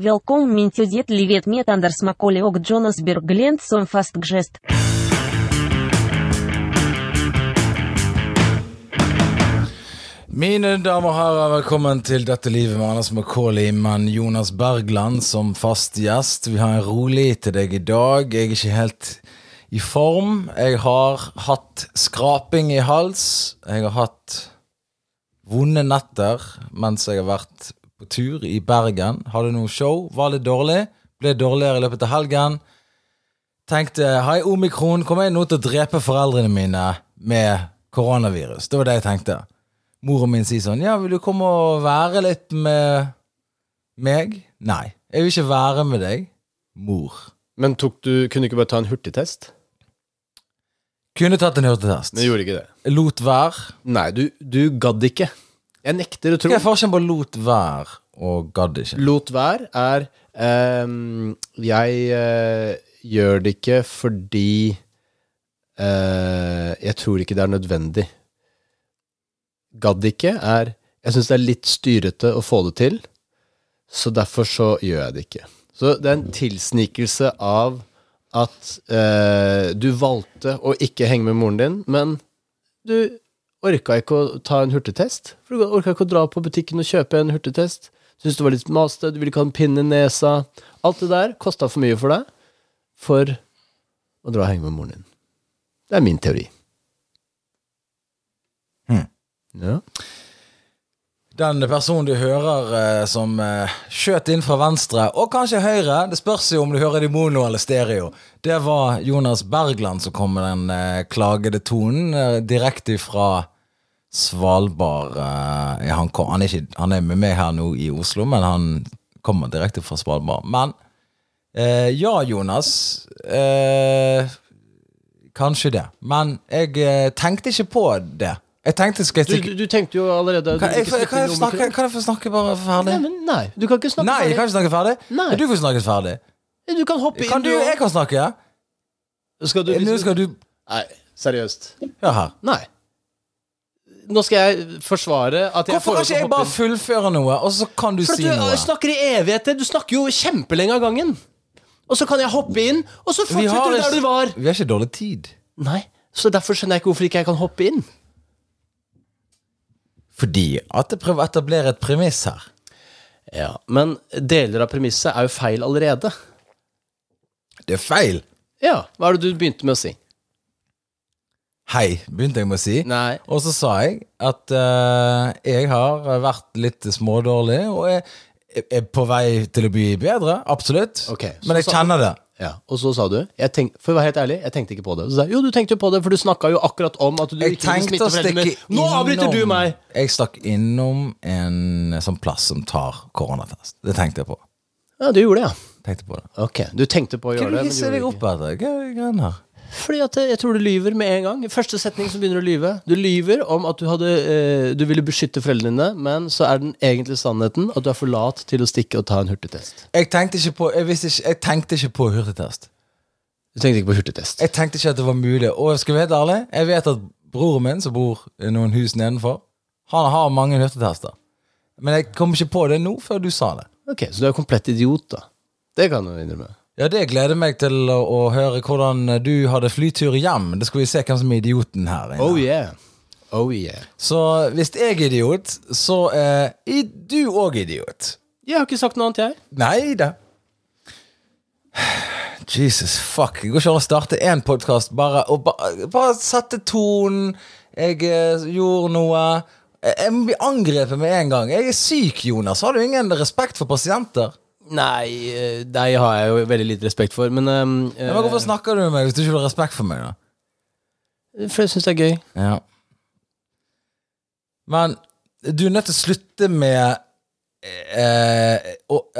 Velkommen min livet mitt Anders Macaulay og Jonas Berglent som fast gest. Mine damer og herrer, velkommen til Dette livet med Anders Macaulay, men Jonas Bergland som fast gjest. Vi har en rolig til deg i dag. Jeg er ikke helt i form. Jeg har hatt skraping i hals. Jeg har hatt vonde netter mens jeg har vært på tur i Bergen. Hadde noe show, var litt dårlig. Ble dårligere i løpet av helgen. Tenkte hei, omikron, kommer jeg nå til å drepe foreldrene mine med koronavirus? Det var det jeg tenkte. Moren min sier sånn Ja, vil du komme og være litt med meg? Nei. Jeg vil ikke være med deg. Mor. Men tok du, kunne du ikke bare ta en hurtigtest? Kunne tatt en hurtigtest. Men gjorde ikke det. Lot være. Nei, du, du gadd ikke. Jeg nekter å tro. Hva er forskjellen på lot være og gadd ikke? Lot være er um, Jeg uh, gjør det ikke fordi uh, Jeg tror ikke det er nødvendig. Gadd ikke er Jeg syns det er litt styrete å få det til, så derfor så gjør jeg det ikke. Så det er en tilsnikelse av at uh, du valgte å ikke henge med moren din, men du orka ikke å ta en hurtigtest. For du orka ikke å dra på butikken og kjøpe en hurtigtest. Syns du var litt maste, du ville ikke ha en pinne i nesa. Alt det der kosta for mye for deg for å dra og henge med moren din. Det er min teori. Hmm. Ja. Den personen du hører eh, som eh, skjøt inn fra venstre, og kanskje høyre, det spørs jo om du hører det i mono eller stereo, det var Jonas Bergland som kom med den eh, klagede tonen direkte fra Svalbard. Eh, ja, han, kom, han, er ikke, han er med meg her nå i Oslo, men han kommer direkte fra Svalbard. Men eh, ja, Jonas. Eh, kanskje det. Men jeg eh, tenkte ikke på det. Jeg tenkte skal Du, jeg du, du tenkte jo allerede kan jeg, kan, ikke jeg, snakke, kan jeg få snakke bare ferdig? Nei, men nei, du kan ikke snakke Nei, jeg kan ikke snakke ferdig. Nei. Du får snakke ferdig. ferdig. Du kan hoppe Kan inn, du, jeg kan snakke. Skal du Nå skal du Nei, seriøst. Ja, her. Nei. Nå skal jeg forsvare at jeg Hvorfor kan ikke jeg bare fullføre noe, og så kan du For si du noe? snakker i evigheter. Du snakker jo kjempelenge av gangen. Og så kan jeg hoppe inn, og så fortsetter du der du var. vi har ikke dårlig tid. Nei, så derfor skjønner jeg ikke hvorfor ikke jeg kan hoppe inn. Fordi at jeg prøver å etablere et premiss her. Ja, Men deler av premisset er jo feil allerede. Det er feil. Ja, Hva er det du begynte med å si? Hei, begynte jeg med å si. Nei. Og så sa jeg at uh, jeg har vært litt smådårlig, og jeg er på vei til å bli bedre. Absolutt. Okay, Men jeg kjenner det. Ja, Og så sa du jeg tenk, For å være helt ærlig, jeg tenkte ikke på det. Så sa jeg, jo, du tenkte jo på det, for du snakka jo akkurat om at du Jeg ikke smitte foreldrene mine. Nå avbryter du meg! Jeg stakk innom en sånn plass som tar koronatest. Det tenkte jeg på. Ja, du gjorde det, ja. Tenkte på det. Ok, Du tenkte på å gjøre det, det men du gjorde det ikke. Hva er greia her? Fordi at jeg tror du lyver med en gang. Første setning som begynner å lyve. Du lyver om at du, hadde, eh, du ville beskytte foreldrene dine, men så er den egentlige sannheten at du er for lat til å stikke og ta en hurtigtest. Jeg tenkte ikke på Jeg, visste ikke, jeg tenkte ikke på hurtigtest. Du tenkte ikke på hurtigtest. Jeg tenkte ikke at det var mulig. Og skal vi være jeg vet at broren min, som bor noen hus nedenfor, han har mange hurtigtester. Men jeg kom ikke på det nå før du sa det. Ok, Så du er komplett idiot, da. Det kan du innrømme. Ja, Det gleder meg til å, å høre hvordan du hadde flytur hjem. Det skal vi se hvem som er idioten her. inne. Oh yeah. Oh yeah. Så hvis jeg er idiot, så er du òg idiot. Jeg har ikke sagt noe annet, jeg. Nei da. Jesus fuck. Det går ikke an å starte én podkast bare og bare, bare sette tonen. Jeg eh, gjorde noe. Jeg, jeg må bli angrepet med en gang. Jeg er syk, Jonas. Har du ingen respekt for pasienter? Nei, eh, deg har jeg jo veldig lite respekt for, men ehm, Ja, men hvorfor snakker du med meg hvis du ikke har respekt for meg? da? eh, For jeg syns det er gøy. Ja. Men du er nødt til å slutte med eh,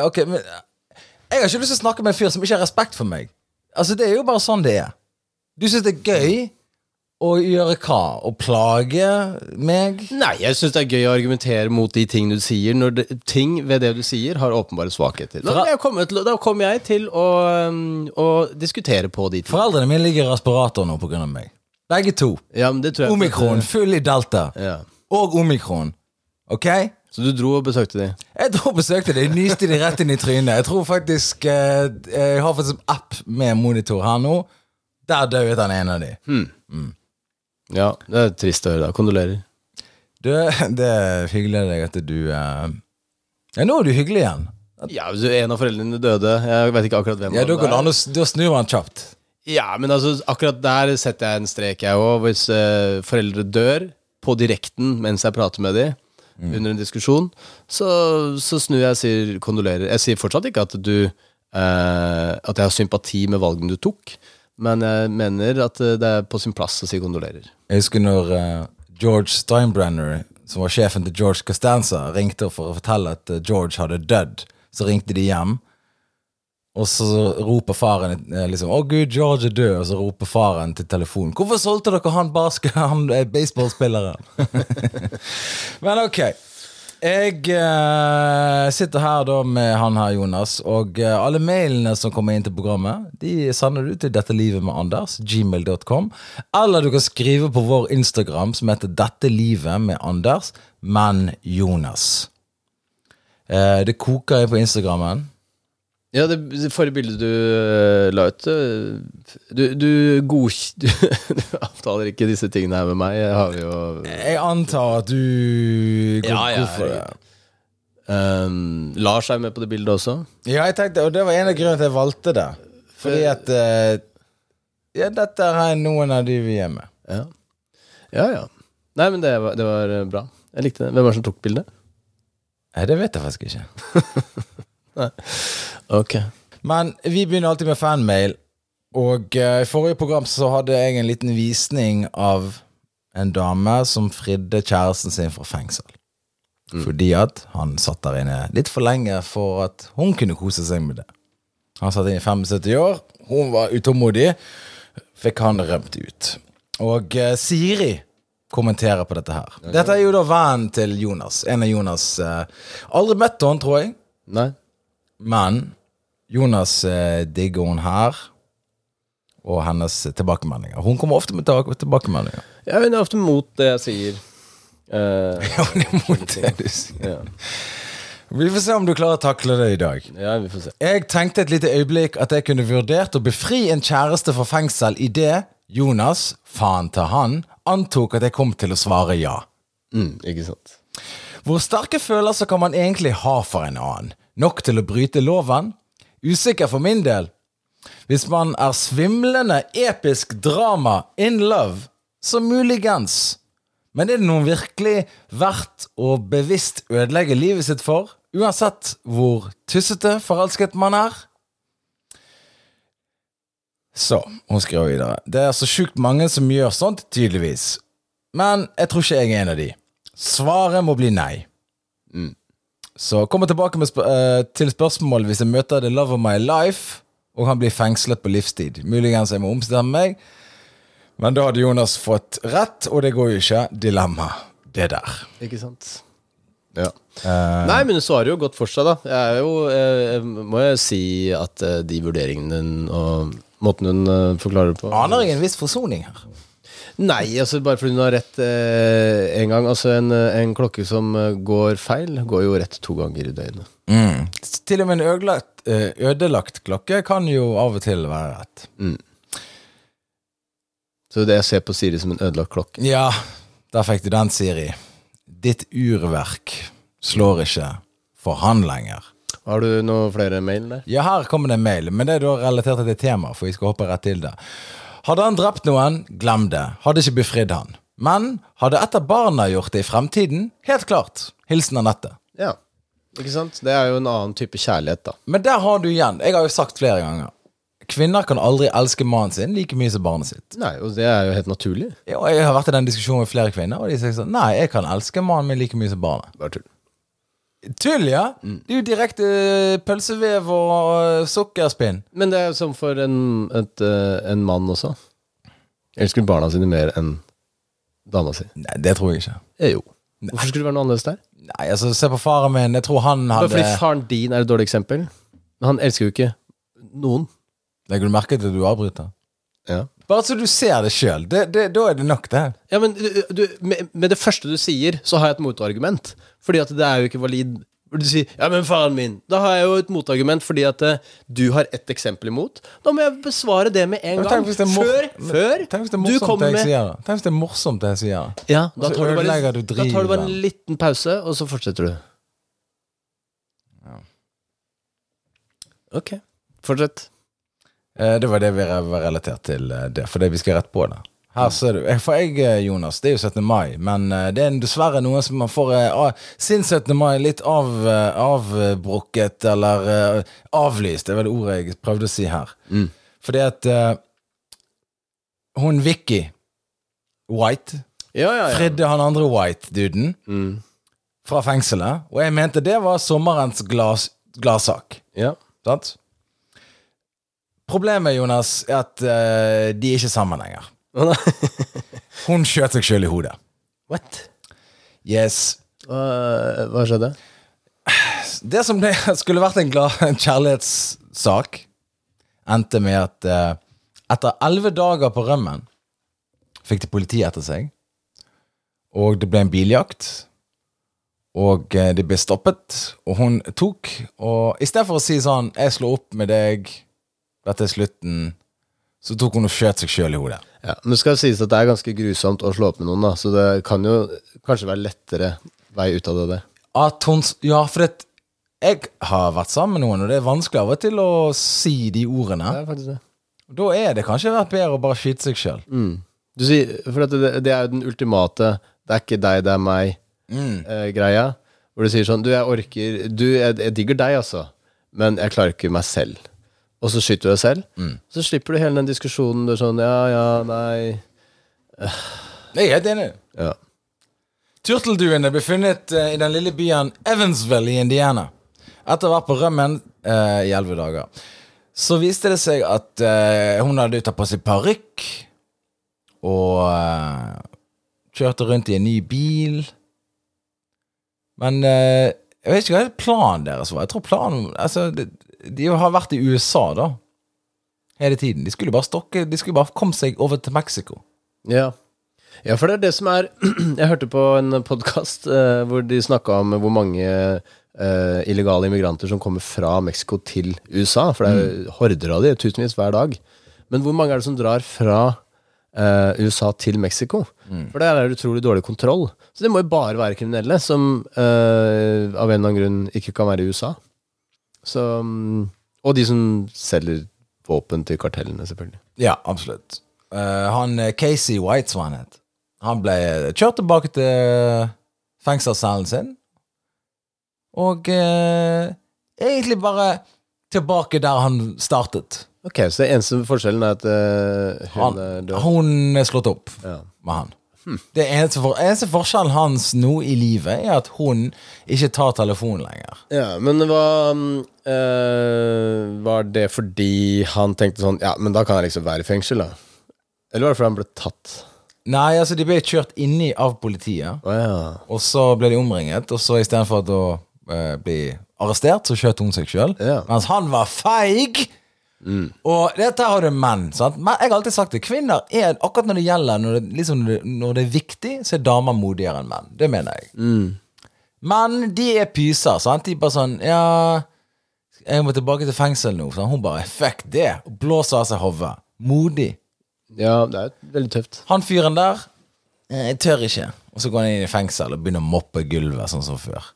Ok, men Jeg har ikke lyst til å snakke med en fyr som ikke har respekt for meg. Altså, Det er jo bare sånn det er. Du syns det er gøy å gjøre hva? Å plage meg? Nei, jeg syns det er gøy å argumentere mot de ting du sier, når det, ting ved det du sier, har åpenbare svakheter. Da, Fra- jeg kommer jeg til å, um, å diskutere på de tingene. Foreldrene mine ligger i respirator nå pga. meg. Begge to. Ja, men det tror jeg Omikron. Full i delta. Ja. Og omikron. Ok? Så du dro og besøkte de? Jeg dro og besøkte det, nyste de rett inn i trynet. Jeg tror faktisk eh, Jeg har faktisk en app med monitor her nå. Der døde han ene av de. Ja, det er trist å høre. da Kondolerer. Du, det er hyggelig deg at du eh, Ja, nå er du hyggelig igjen. Ja, hvis en av foreldrene døde Jeg vet ikke akkurat hvem Ja, av Da dem går det er. an å s- Da snur han kjapt. Ja, men altså, akkurat der setter jeg en strek, jeg òg. Hvis eh, foreldre dør på direkten mens jeg prater med dem under en diskusjon, så, så snur jeg og sier kondolerer. Jeg sier fortsatt ikke at du eh, At jeg har sympati med valgene du tok, men jeg mener at eh, det er på sin plass å si kondolerer. Jeg husker når uh, George Steinbrenner, som var sjefen til George Costanza, ringte for å fortelle at eh, George hadde dødd. Så ringte de hjem, og så roper faren liksom 'Å, gud, George er død', og så roper faren til telefonen 'Hvorfor solgte dere han basket, han er baseballspilleren?' Men ok. Jeg eh, sitter her da med han her, Jonas, og eh, alle mailene som kommer inn til programmet, de sender du til dette livet med Anders, gmail.com. Eller du kan skrive på vår Instagram, som heter Dette livet med Anders, men Jonas. Eh, det koker jeg på Instagrammen. Ja, det, det forrige bildet du eh, la ut eh, Du, du, god, du, du avtaler ikke disse tingene her med meg. Jeg har jo Jeg antar at du går Ja, ja, Hvorfor, det. Um, Lars er med på det bildet også. Ja, jeg tenkte, og det var en av grunnene til at jeg valgte det. Fordi at uh, Ja, dette er noen av de vi er med. Ja, ja. ja. Nei, men det var, det var bra. Jeg likte det. Hvem var det som tok bildet? Nei, det vet jeg faktisk ikke. Ok. Men vi begynner alltid med fanmail. Og uh, i forrige program så hadde jeg en liten visning av en dame som fridde kjæresten sin fra fengsel. Fordi at han satt der inne litt for lenge for at hun kunne kose seg med det. Han satt inne i 75 år, hun var utålmodig, fikk han rømt ut. Og uh, Siri kommenterer på dette her. Dette er jo da vennen til Jonas. En av Jonas uh, Aldri møtt henne, tror jeg. Nei? Men Jonas eh, digger hun her, og hennes tilbakemeldinger. Hun kommer ofte med tilbakemeldinger. Ja, hun er ofte mot det jeg sier. Eh, Hun er mot det du sier. ja. Vi får se om du klarer å takle det i dag. ja, vi får se. Jeg tenkte et lite øyeblikk at jeg kunne vurdert å befri en kjæreste fra fengsel idet Jonas, faen ta han, antok at jeg kom til å svare ja. Mm, ikke sant. Hvor sterke følelser kan man egentlig ha for en annen? Nok til å bryte loven? Usikker for min del. Hvis man er svimlende episk drama in love, så muligens. Men er det noen virkelig verdt å bevisst ødelegge livet sitt for? Uansett hvor tussete forelsket man er? Så, hun skriver videre. Det er så sjukt mange som gjør sånt, tydeligvis. Men jeg tror ikke jeg er en av de. Svaret må bli nei. Så kommer tilbake med sp uh, til spørsmålet hvis jeg møter the love of my life, og han blir fengslet på livstid. Muligens jeg må omstemme meg, men da hadde Jonas fått rett, og det går jo ikke. Dilemma, det der. Ikke sant? Ja. Uh, Nei, men hun svarer jo godt for seg, da. Jeg er jo, eh, jeg må jeg si at de vurderingene og måten hun forklarer det på aner jeg en viss forsoning her. Nei, altså bare fordi hun har rett eh, en gang. Altså en, eh, en klokke som eh, går feil, går jo rett to ganger i døgnet. Mm. Til og med en ødelagt, eh, ødelagt klokke kan jo av og til være rett. Så det jeg ser på Siri som en ødelagt klokke. Ja, der fikk du den, Siri. Ditt urverk slår ikke for han lenger. Har du noen flere mail der? Ja, her kommer det en mail, men det er da relatert til tema, for vi skal hoppe rett til det. Hadde han drept noen, glem det. Hadde ikke befridd han. Men hadde et av barna gjort det i fremtiden? Helt klart. Hilsen Anette. Ja. Ikke sant? Det er jo en annen type kjærlighet, da. Men der har du igjen, jeg har jo sagt flere ganger, kvinner kan aldri elske mannen sin like mye som barnet sitt. Nei, og det er jo helt naturlig. Ja, og jeg har vært i den diskusjonen med flere kvinner, og de sier sånn Nei, jeg kan elske mannen min like mye som barnet. Bare tull. Tull, ja! Det er jo direkte eh, pølsevev og eh, sukkerspinn. Men det er jo som for en, et, eh, en mann også. Elsker barna sine mer enn dama si. Nei, det tror jeg ikke. Eh, jo. Hvorfor skulle det være noe annerledes der? Nei, altså, se på faren min. Jeg tror han Bare hadde fordi faren din er et dårlig eksempel. Men han elsker jo ikke noen. Legger du merke til at du avbryter? Ja. Bare så du ser det sjøl. Da er det nok, det. Ja, men du, du, med, med det første du sier, så har jeg et motargument. Fordi at det er jo ikke valid du sier 'ja, men faen min'. Da har jeg jo et motargument fordi at uh, du har ett eksempel imot. Da må jeg besvare det med en gang. det Før, før det du kommer det med. Tenk hvis det er morsomt det jeg sier. Ja, Og da tar, du bare, du da tar du bare en liten pause, og så fortsetter du. Ok. Fortsett. Eh, Det var det vi var relatert til eh, det, fordi vi skal rett på det. Her ser du. For jeg, eh, Jonas, det er jo 17. mai, men eh, det er dessverre noe som man får uh, sin 17. mai litt av, eh, avbrukket, eller uh, avlyst, det var det ordet jeg prøvde å si her. Fordi at uh, hun Vicky White Ja, ja, ja. fridde han andre White-duden Mm. fra fengselet, og jeg mente det var sommerens glas, gladsak. ja. Sant? Problemet, Jonas, er at de er ikke sammen lenger. Hun skjøt seg sjøl i hodet. What? Yes. Hva, hva skjedde? Det som det skulle vært en, glad, en kjærlighetssak, endte med at eh, etter elleve dager på rømmen fikk de politiet etter seg. Og det ble en biljakt. Og eh, de ble stoppet, og hun tok Og i stedet for å si sånn 'Jeg slår opp med deg, dette er slutten', så tok hun og skjøt seg sjøl i hodet. Ja, men Det skal sies at det er ganske grusomt å slå opp med noen, da, så det kan jo kanskje være lettere vei ut av det. det. At hun Ja, for det, jeg har vært sammen med noen, og det er vanskelig av og til å si de ordene. Det er faktisk det. Da er det kanskje vært bedre å bare skyte seg sjøl. Du sier, for at det, det er jo den ultimate 'det er ikke deg, det er meg'-greia. hvor du sier sånn 'Du, jeg orker Du, jeg, jeg digger deg, altså, men jeg klarer ikke meg selv'. Og så skyter du deg selv. Så slipper du hele den diskusjonen. Du er sånn 'Ja, ja, nei' Jeg er helt enig. ja. Turtelduen er befunnet eh, i den lille byen Evansville i Indiana. Etter å ha vært på rømmen eh, i elleve dager. Så viste det seg at eh, hun hadde tatt på seg parykk og eh, kjørte rundt i en ny bil. Men eh, jeg vet ikke hva planen deres var. Jeg tror planen Altså, de, de har vært i USA, da. Hele tiden. De skulle bare stokke De skulle bare komme seg over til Mexico. Ja. ja, for det er det som er Jeg hørte på en podkast eh, hvor de snakka om hvor mange eh, illegale immigranter som kommer fra Mexico til USA. For det er jo horder av de, tusenvis hver dag. Men hvor mange er det som drar fra eh, USA til Mexico? For der er det utrolig dårlig kontroll. Så det må jo bare være kriminelle som eh, av en eller annen grunn ikke kan være i USA. Så, mm, og de som selger våpen til kartellene, selvfølgelig. Ja, absolutt. Uh, han eh, Casey White, som han het, han ble kjørt tilbake til fengselscellen sin. Og uh, egentlig bare tilbake der han startet. Ok, så eneste forskjellen er at uh, hun Han, er død? hun er slått opp Ja. med han. Det eneste, for, eneste forskjellen hans nå i livet er at hun ikke tar telefonen lenger. Ja, men hva mm, eh, Var det fordi han tenkte sånn Ja, men da kan jeg liksom være i fengsel, da? Eller var det fordi han ble tatt? Nei, altså de ble kjørt inni av politiet. Oh, ja. Og så ble de omringet, og så istedenfor å øh, bli arrestert, så skjøt hun seg sjøl. Ja. Mens han var feig! Og dette har du menn. Sant? Men jeg har alltid sagt det. Kvinner er akkurat når det gjelder Når det, liksom, når det er viktig, så er damer modigere enn menn. Det mener jeg. Men de er pyser. Sant? De bare sånn Ja, jeg må tilbake til fengsel nå. Sant? Hun bare fuck det. Og blåser av seg hodet. Modig. ja, det er veldig tøft. Han fyren der eh, Jeg tør ikke. Og så går han inn i fengsel og begynner å moppe gulvet sånn som før.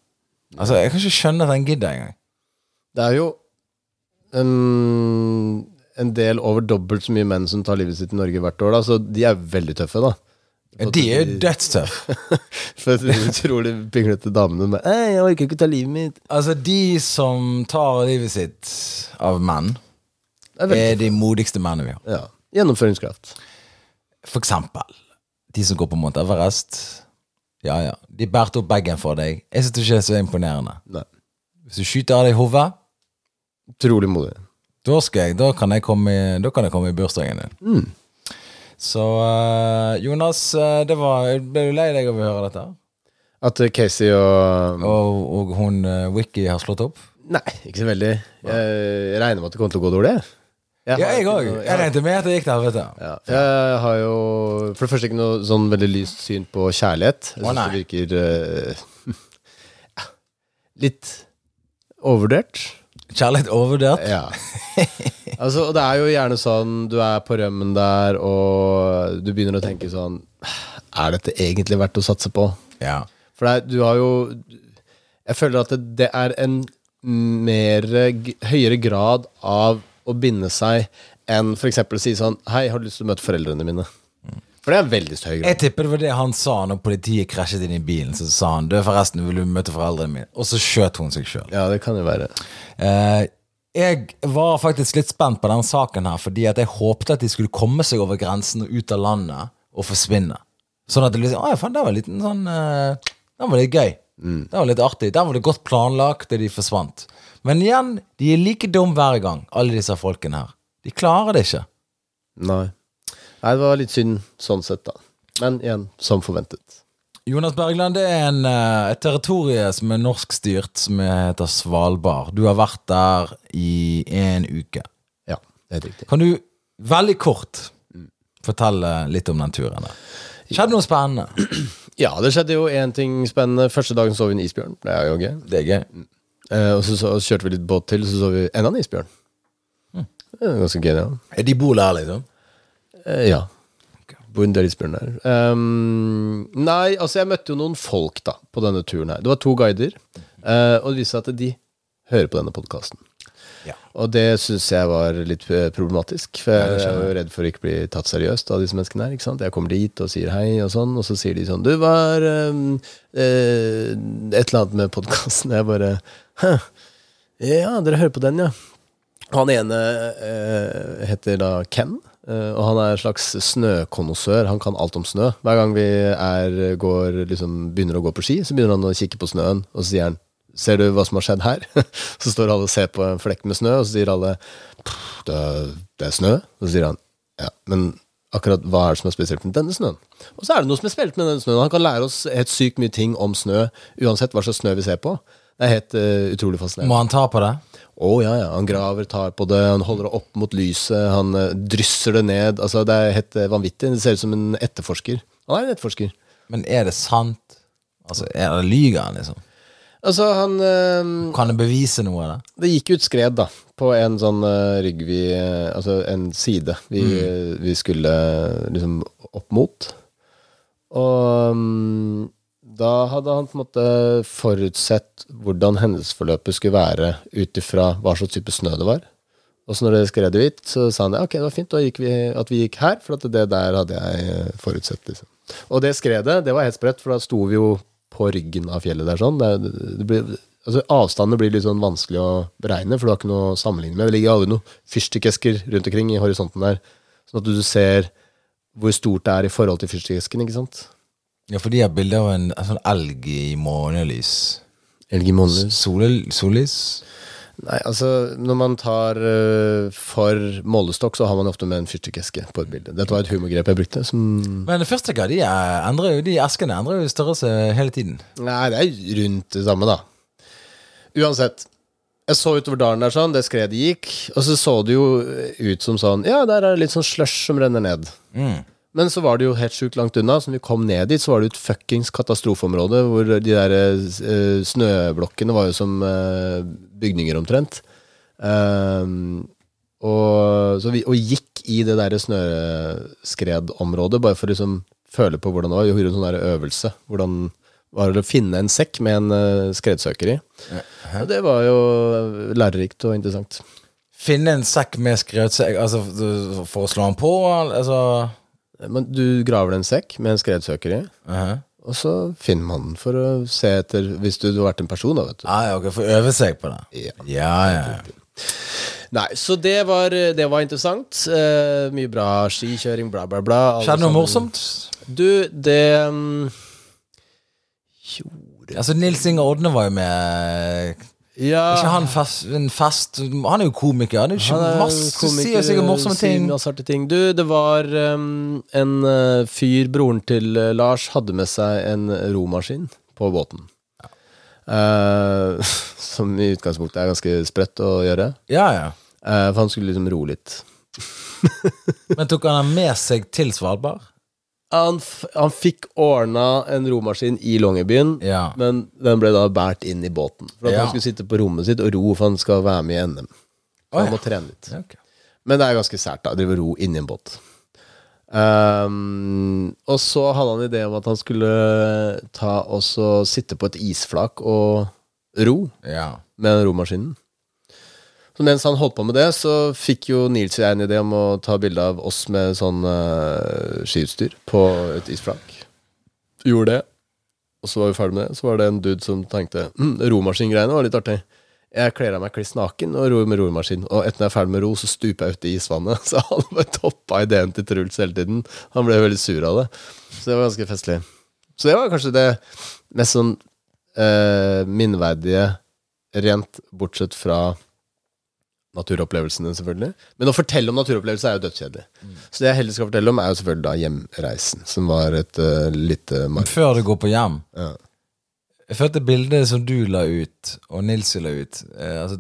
Altså, Jeg kan ikke skjønne at han gidder engang. Det er jo en, en del over dobbelt så mye menn som tar livet sitt i Norge hvert år, da, så de er veldig tøffe, da. De er jo dødstøffe. For de utrolig pinglete damene med 'Jeg orker ikke ta livet mitt'. Altså, de som tar livet sitt av menn, er er de modigste mennene vi har. Ja. Gjennomføringskraft. For eksempel de som går på Mount Everest. Ja, ja. De bærte opp bagen for deg. Jeg synes ikke det er så imponerende. Nei. Hvis du skyter av deg hodet, Utrolig modig. da, skal jeg, da, kan jeg komme i, da kan jeg komme i bursdagen din. Så eh, Jonas, eh, det var, ble du lei deg av å høre dette? At eh, Casey og Og, og hun uh, Wiki har slått opp? Nei, ikke så veldig. Jeg regner med at det kommer til å gå dårlig. Ja, jeg òg. Jeg regnet med at det gikk til helvete. Ja, jeg har jo for det første ikke noe sånn veldig lyst syn på kjærlighet. Jeg syns det virker eh, litt overvurdert. Kjærlighet overvurdert. Ja. altså, og det er jo gjerne sånn du er på rømmen der, og du begynner å tenke sånn Er dette egentlig verdt å satse på? Ja. For det du har jo Jeg føler at det, det er en mer høyere grad av å binde seg enn f.eks. å si sånn Hei, har du lyst til å møte foreldrene mine? For det er veldig høy grad. Jeg tipper det var det han sa når politiet krasjet inn i bilen. Så sa han du forresten vil du møte foreldrene mine. Og så skjøt hun seg sjøl. Ja, det kan jo være. Eh, jeg var faktisk litt spent på den saken her, fordi at jeg håpte at de skulle komme seg over grensen og ut av landet og forsvinne. Sånn at det liksom Å ja, faen, det var en liten sånn eh, Den var litt gøy. Det var litt artig. Den var det godt planlagt, da de forsvant. Men igjen, de er like dum hver gang, alle disse folkene her. De klarer det ikke. Nei. Nei, det var litt synd sånn sett, da. Men igjen, som forventet. Jonas Bergland, det er en, eh, et territorium som er norskstyrt, som heter Svalbard. Du har vært der i en uke. Ja, det er riktig. Kan du veldig kort fortelle litt om den turen der? Skjedde noe spennende? Ja, det skjedde jo én ting spennende. Første dagen så vi en isbjørn. Det er jo gøy. Det er gøy. Eh, og så, så kjørte vi litt båt til, så så vi enda en isbjørn. Det er ganske gøy, det. Ja. De bor der, liksom? Eh, ja. Der. Ehm, nei, altså jeg møtte jo noen folk da på denne turen her. Det var to guider, uh, og det viste seg at de hører på denne podkasten. Ja. Og det syns jeg var litt eh, problematisk, for jeg er jo redd for å ikke bli tatt seriøst av disse menneskene her. ikke sant? Jeg kommer dit og sier hei, og sånn, og så sier de sånn Du var um, uh, et eller annet med podkasten. Jeg bare Hæ? Ja, dere hører på den, ja. Han ene uh, heter da Ken, eh, og han er en slags snøkonnoissør. Han kan alt om snø. Hver gang vi er, går, liksom, begynner å gå på ski, så begynner han å kikke på snøen, og så sier han Ser du hva som har skjedd her? så står alle og ser på en flekk med snø, og så sier alle det er, det er snø. Og så sier han ja, men akkurat hva er det som er spesielt med denne snøen? Og så er det noe som er spesielt med denne snøen. Han kan lære oss helt sykt mye ting om snø, uansett hva slags snø vi ser på. Det er helt uh, utrolig fascinerende. Må han ta på det? Å ja, ja. Han graver, tar på det, han holder det opp mot lyset, han eh, drysser det ned. Altså, det er helt eh, vanvittig. Det ser ut som en etterforsker. Han er en etterforsker. Men er det sant? Altså, er det Lyger han, liksom? Altså, han eh, Kan det bevise noe Da? det? Gikk ut skred, da, på en sånn uh, rygg vi uh, Altså en side vi, vi skulle liksom opp mot. Og mm, da hadde han på en måte forutsett hvordan hendelsesforløpet skulle være ut ifra hva slags type snø det var. Og så når det skredet hvitt, så sa han ok, det var fint da gikk vi, at vi gikk her, for det der hadde jeg eh, forutsett. liksom. Og det skredet, det var helt spredt, for da sto vi jo på ryggen av fjellet der sånn. Det, det blir, altså Avstandene blir litt sånn vanskelig å beregne, for du har ikke noe å sammenligne med. Det ligger aldri noen fyrstikkesker rundt omkring i horisonten der, sånn at du ser hvor stort det er i forhold til fyrstikkesken, ikke sant? Ja, for de har bilde av en, en sånn elg i månelys. Elg i månelys? Sole, sollys? Nei, altså, når man tar uh, for målestokk, så har man ofte med en fyrstikkeske på et bilde. Dette var et humorgrep jeg brukte, som Men første de, er- endrer jo, de eskene endrer jo størrelse hele tiden. Nei, det er rundt det samme, da. Uansett. Jeg så utover dalen der sånn, det skredet gikk, og så så det jo ut som sånn Ja, der er det litt sånn slush som renner ned. Mm. Men så var det jo helt sjukt langt unna, så når vi kom ned dit, så var det et fuckings katastrofeområde, hvor de der uh, snøblokkene var jo som uh, bygninger omtrent. Um, og, så vi, og gikk i det der snøskredområdet, bare for å liksom føle på hvordan det var. Vi gjorde en sånn der øvelse. Hvordan var det å finne en sekk med en uh, skredsøker i. Og det var jo lærerikt og interessant. Finne en sekk med skredsøker? altså, for å slå den på? Altså Men du graver en sekk med en skredsøker i. uh Og så finner man den for å se etter Hvis du, du har vært en person, da, vet du. ah, ja, ok, For å øve seg på det? Ja. Ja, ja, ja. Nei, så det var, det var interessant. Eh, mye bra skikjøring, bla, bla, bla. Skjedde noe morsomt? Du, det um, Gjorde Altså, Nils Inge Odne var jo med. Ja, ikke han fast, en fest Han er jo komiker. Han er jo han er masse, komiker, sier sikkert morsomme ting. ting. Du, det var um, en uh, fyr, broren til uh, Lars, hadde med seg en romaskin på båten. Eh, som i utgangspunktet er ganske sprøtt å gjøre. Ja, ja. For han skulle liksom ro litt. Men tok han den med seg til Svalbard? Han, han fikk ordna en romaskin i Longyearbyen, Ja. men den ble da båret inn i båten. For at Ja. han skulle sitte på rommet sitt og ro, for han skal være med i NM. Oh, Han må trene litt. Ja, ok. Men det er ganske sært, da. Drive og ro inni en båt. Um, og så hadde han idé om at han skulle ta også sitte på et isflak og ro Ja. med den romaskinen. Så mens han holdt på med det, så fikk jo Nils og jeg en idé om å ta bilde av oss med sånn uh, skiutstyr på et isflak. Gjorde det. Og så var vi ferdig med det. Så var det en dude som tenkte mm, romaskingreiene var litt artig. Jeg kler av meg kliss naken og ror med romaskin. Og etter jeg er ferdig med ro, så stuper jeg uti isvannet. Så han bare toppa ideen til Truls hele tiden. Han ble veldig sur av det. Så det var ganske festlig. Så det var kanskje det mest sånn uh, minneverdige, rent bortsett fra naturopplevelsene, selvfølgelig. Men å fortelle om naturopplevelser er jo dødskjedelig. Så det jeg heller skal fortelle om, er jo selvfølgelig da hjemreisen, som var et uh, lite marked. før du går på hjem Ja. Jeg følte bildet som du la ut, og Nilsi la ut eh, altså,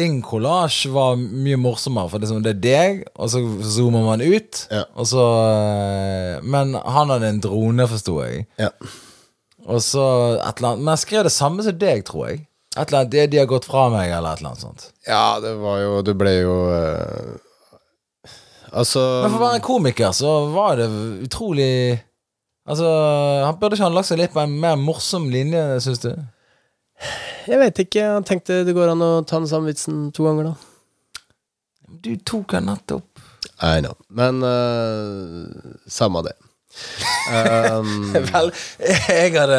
Din kollasj var mye morsommere, for det er, det deg, og så zoomer man ut. Ja. Så, eh, men han hadde en drone, forsto jeg. Ja. Og så et eller annet Men jeg skrev det samme som deg, tror jeg. Et eller annet, det De har gått fra meg, eller et eller annet sånt. ja, det var jo Du ble jo uh, Altså Men for å være en komiker, så var det utrolig Altså, han Burde ikke han lagt seg litt på en mer morsom linje, syns du? Jeg vet ikke. Jeg tenkte det går an å ta den samme vitsen to ganger, da. Du tok den nettopp. I know. Men uh, samme det. Um, Vel, jeg hadde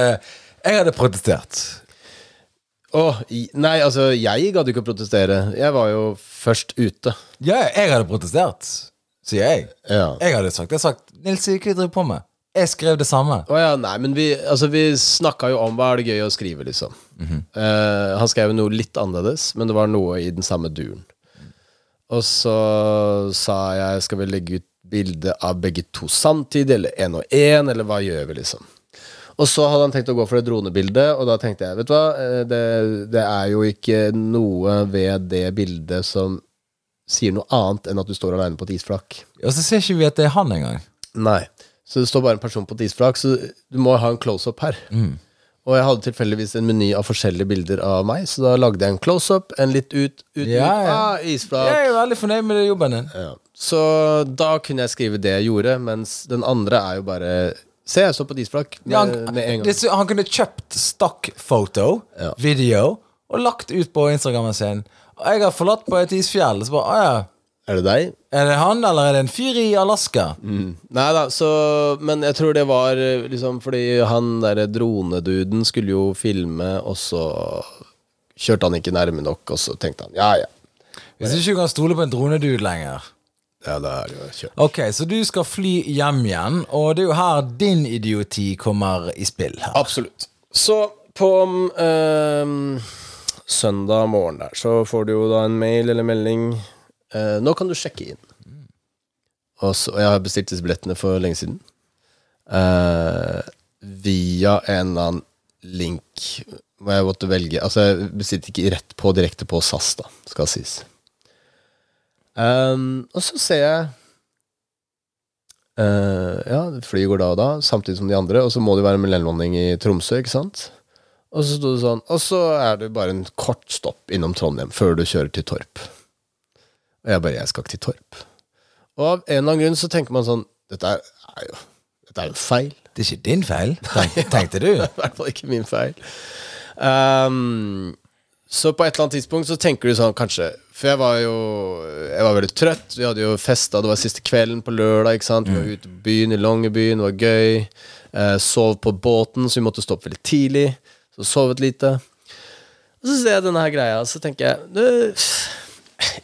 Jeg hadde protestert. Åh, nei, altså, jeg gadd ikke å protestere. Jeg var jo først ute. Ja, jeg hadde protestert, sier jeg. Ja. Jeg hadde sagt, jeg hadde sagt Nils, hva driver du på med? Jeg skrev det samme. Oh, ja, nei, men vi, altså, vi snakka jo om hva er det gøy å skrive, liksom. Eh, han skrev noe litt annerledes, men det var noe i den samme duren. Og så sa jeg skal vi legge ut bilde av begge to samtidig, eller én og én, eller hva gjør vi, liksom. Og så hadde han tenkt å gå for det dronebildet, og da tenkte jeg, vet du hva, eh, det, det er jo ikke noe ved det bildet som sier noe annet enn at du står aleine på et isflak. Og så ser ikke vi at det er han engang. Nei. Så det står bare en person på et isflak, så du må ha en close-up her. Og jeg hadde tilfeldigvis en meny av forskjellige bilder av meg, så da lagde jeg en close-up, en litt ut, ut, Ja, ut, ah, isflak. Jeg er jo veldig fornøyd med det jobben din. Ja. Så da kunne jeg skrive det jeg gjorde, mens den andre er jo bare Se, jeg så på isflak med, Ja, han, med en gang. det, han kunne kjøpt stock-foto, Ja. video, og lagt ut på Instagrammen sin. Og jeg har forlatt på et isfjell. Så bare, ja. Er det deg? Er det han, eller er det en fyr i Alaska? Nei da, så Men jeg tror det var eh, liksom fordi han derre droneduden skulle jo filme, og så kjørte han ikke nærme nok, og så tenkte han ja, ja. Hvis ikke du kan stole på en dronedude lenger. Ja, da er det jo kjørt. Ok, så du skal fly hjem igjen, og det er jo her din idioti kommer i spill. her. Absolutt. Så på ehm, søndag morgen der, så får du jo da en mail eller melding. Eh, nå kan du sjekke inn. Og, så, og jeg har bestilt disse billettene for lenge siden. Eh, via en eller annen link hvor jeg måtte velge Altså, jeg bestilte ikke rett på direkte på SAS, da, skal sies. Ehm, og så ser jeg uh, Ja, flyet går da og da, samtidig som de andre, og så må det være en mellomlanding i Tromsø, ikke sant? Og så sto det sånn Og så er det bare en kort stopp innom Trondheim før du kjører til Torp. Og jeg bare Jeg skal ikke til Torp. Og av en eller annen grunn så tenker man sånn Dette er, er jo Dette er jo feil. Det er ikke din feil, tenkte du. I hvert fall ikke min feil. Ehm, så på et eller annet tidspunkt så tenker du sånn, kanskje For jeg var jo Jeg var veldig trøtt. Vi hadde jo festa, det var siste kvelden på lørdag. ikke sant? Vi var ute på byen i Longyearbyen, det var gøy. Eh, sov på båten, så vi måtte stoppe veldig tidlig. Så sovet lite. Og så ser jeg denne her greia, så tenker jeg «Du,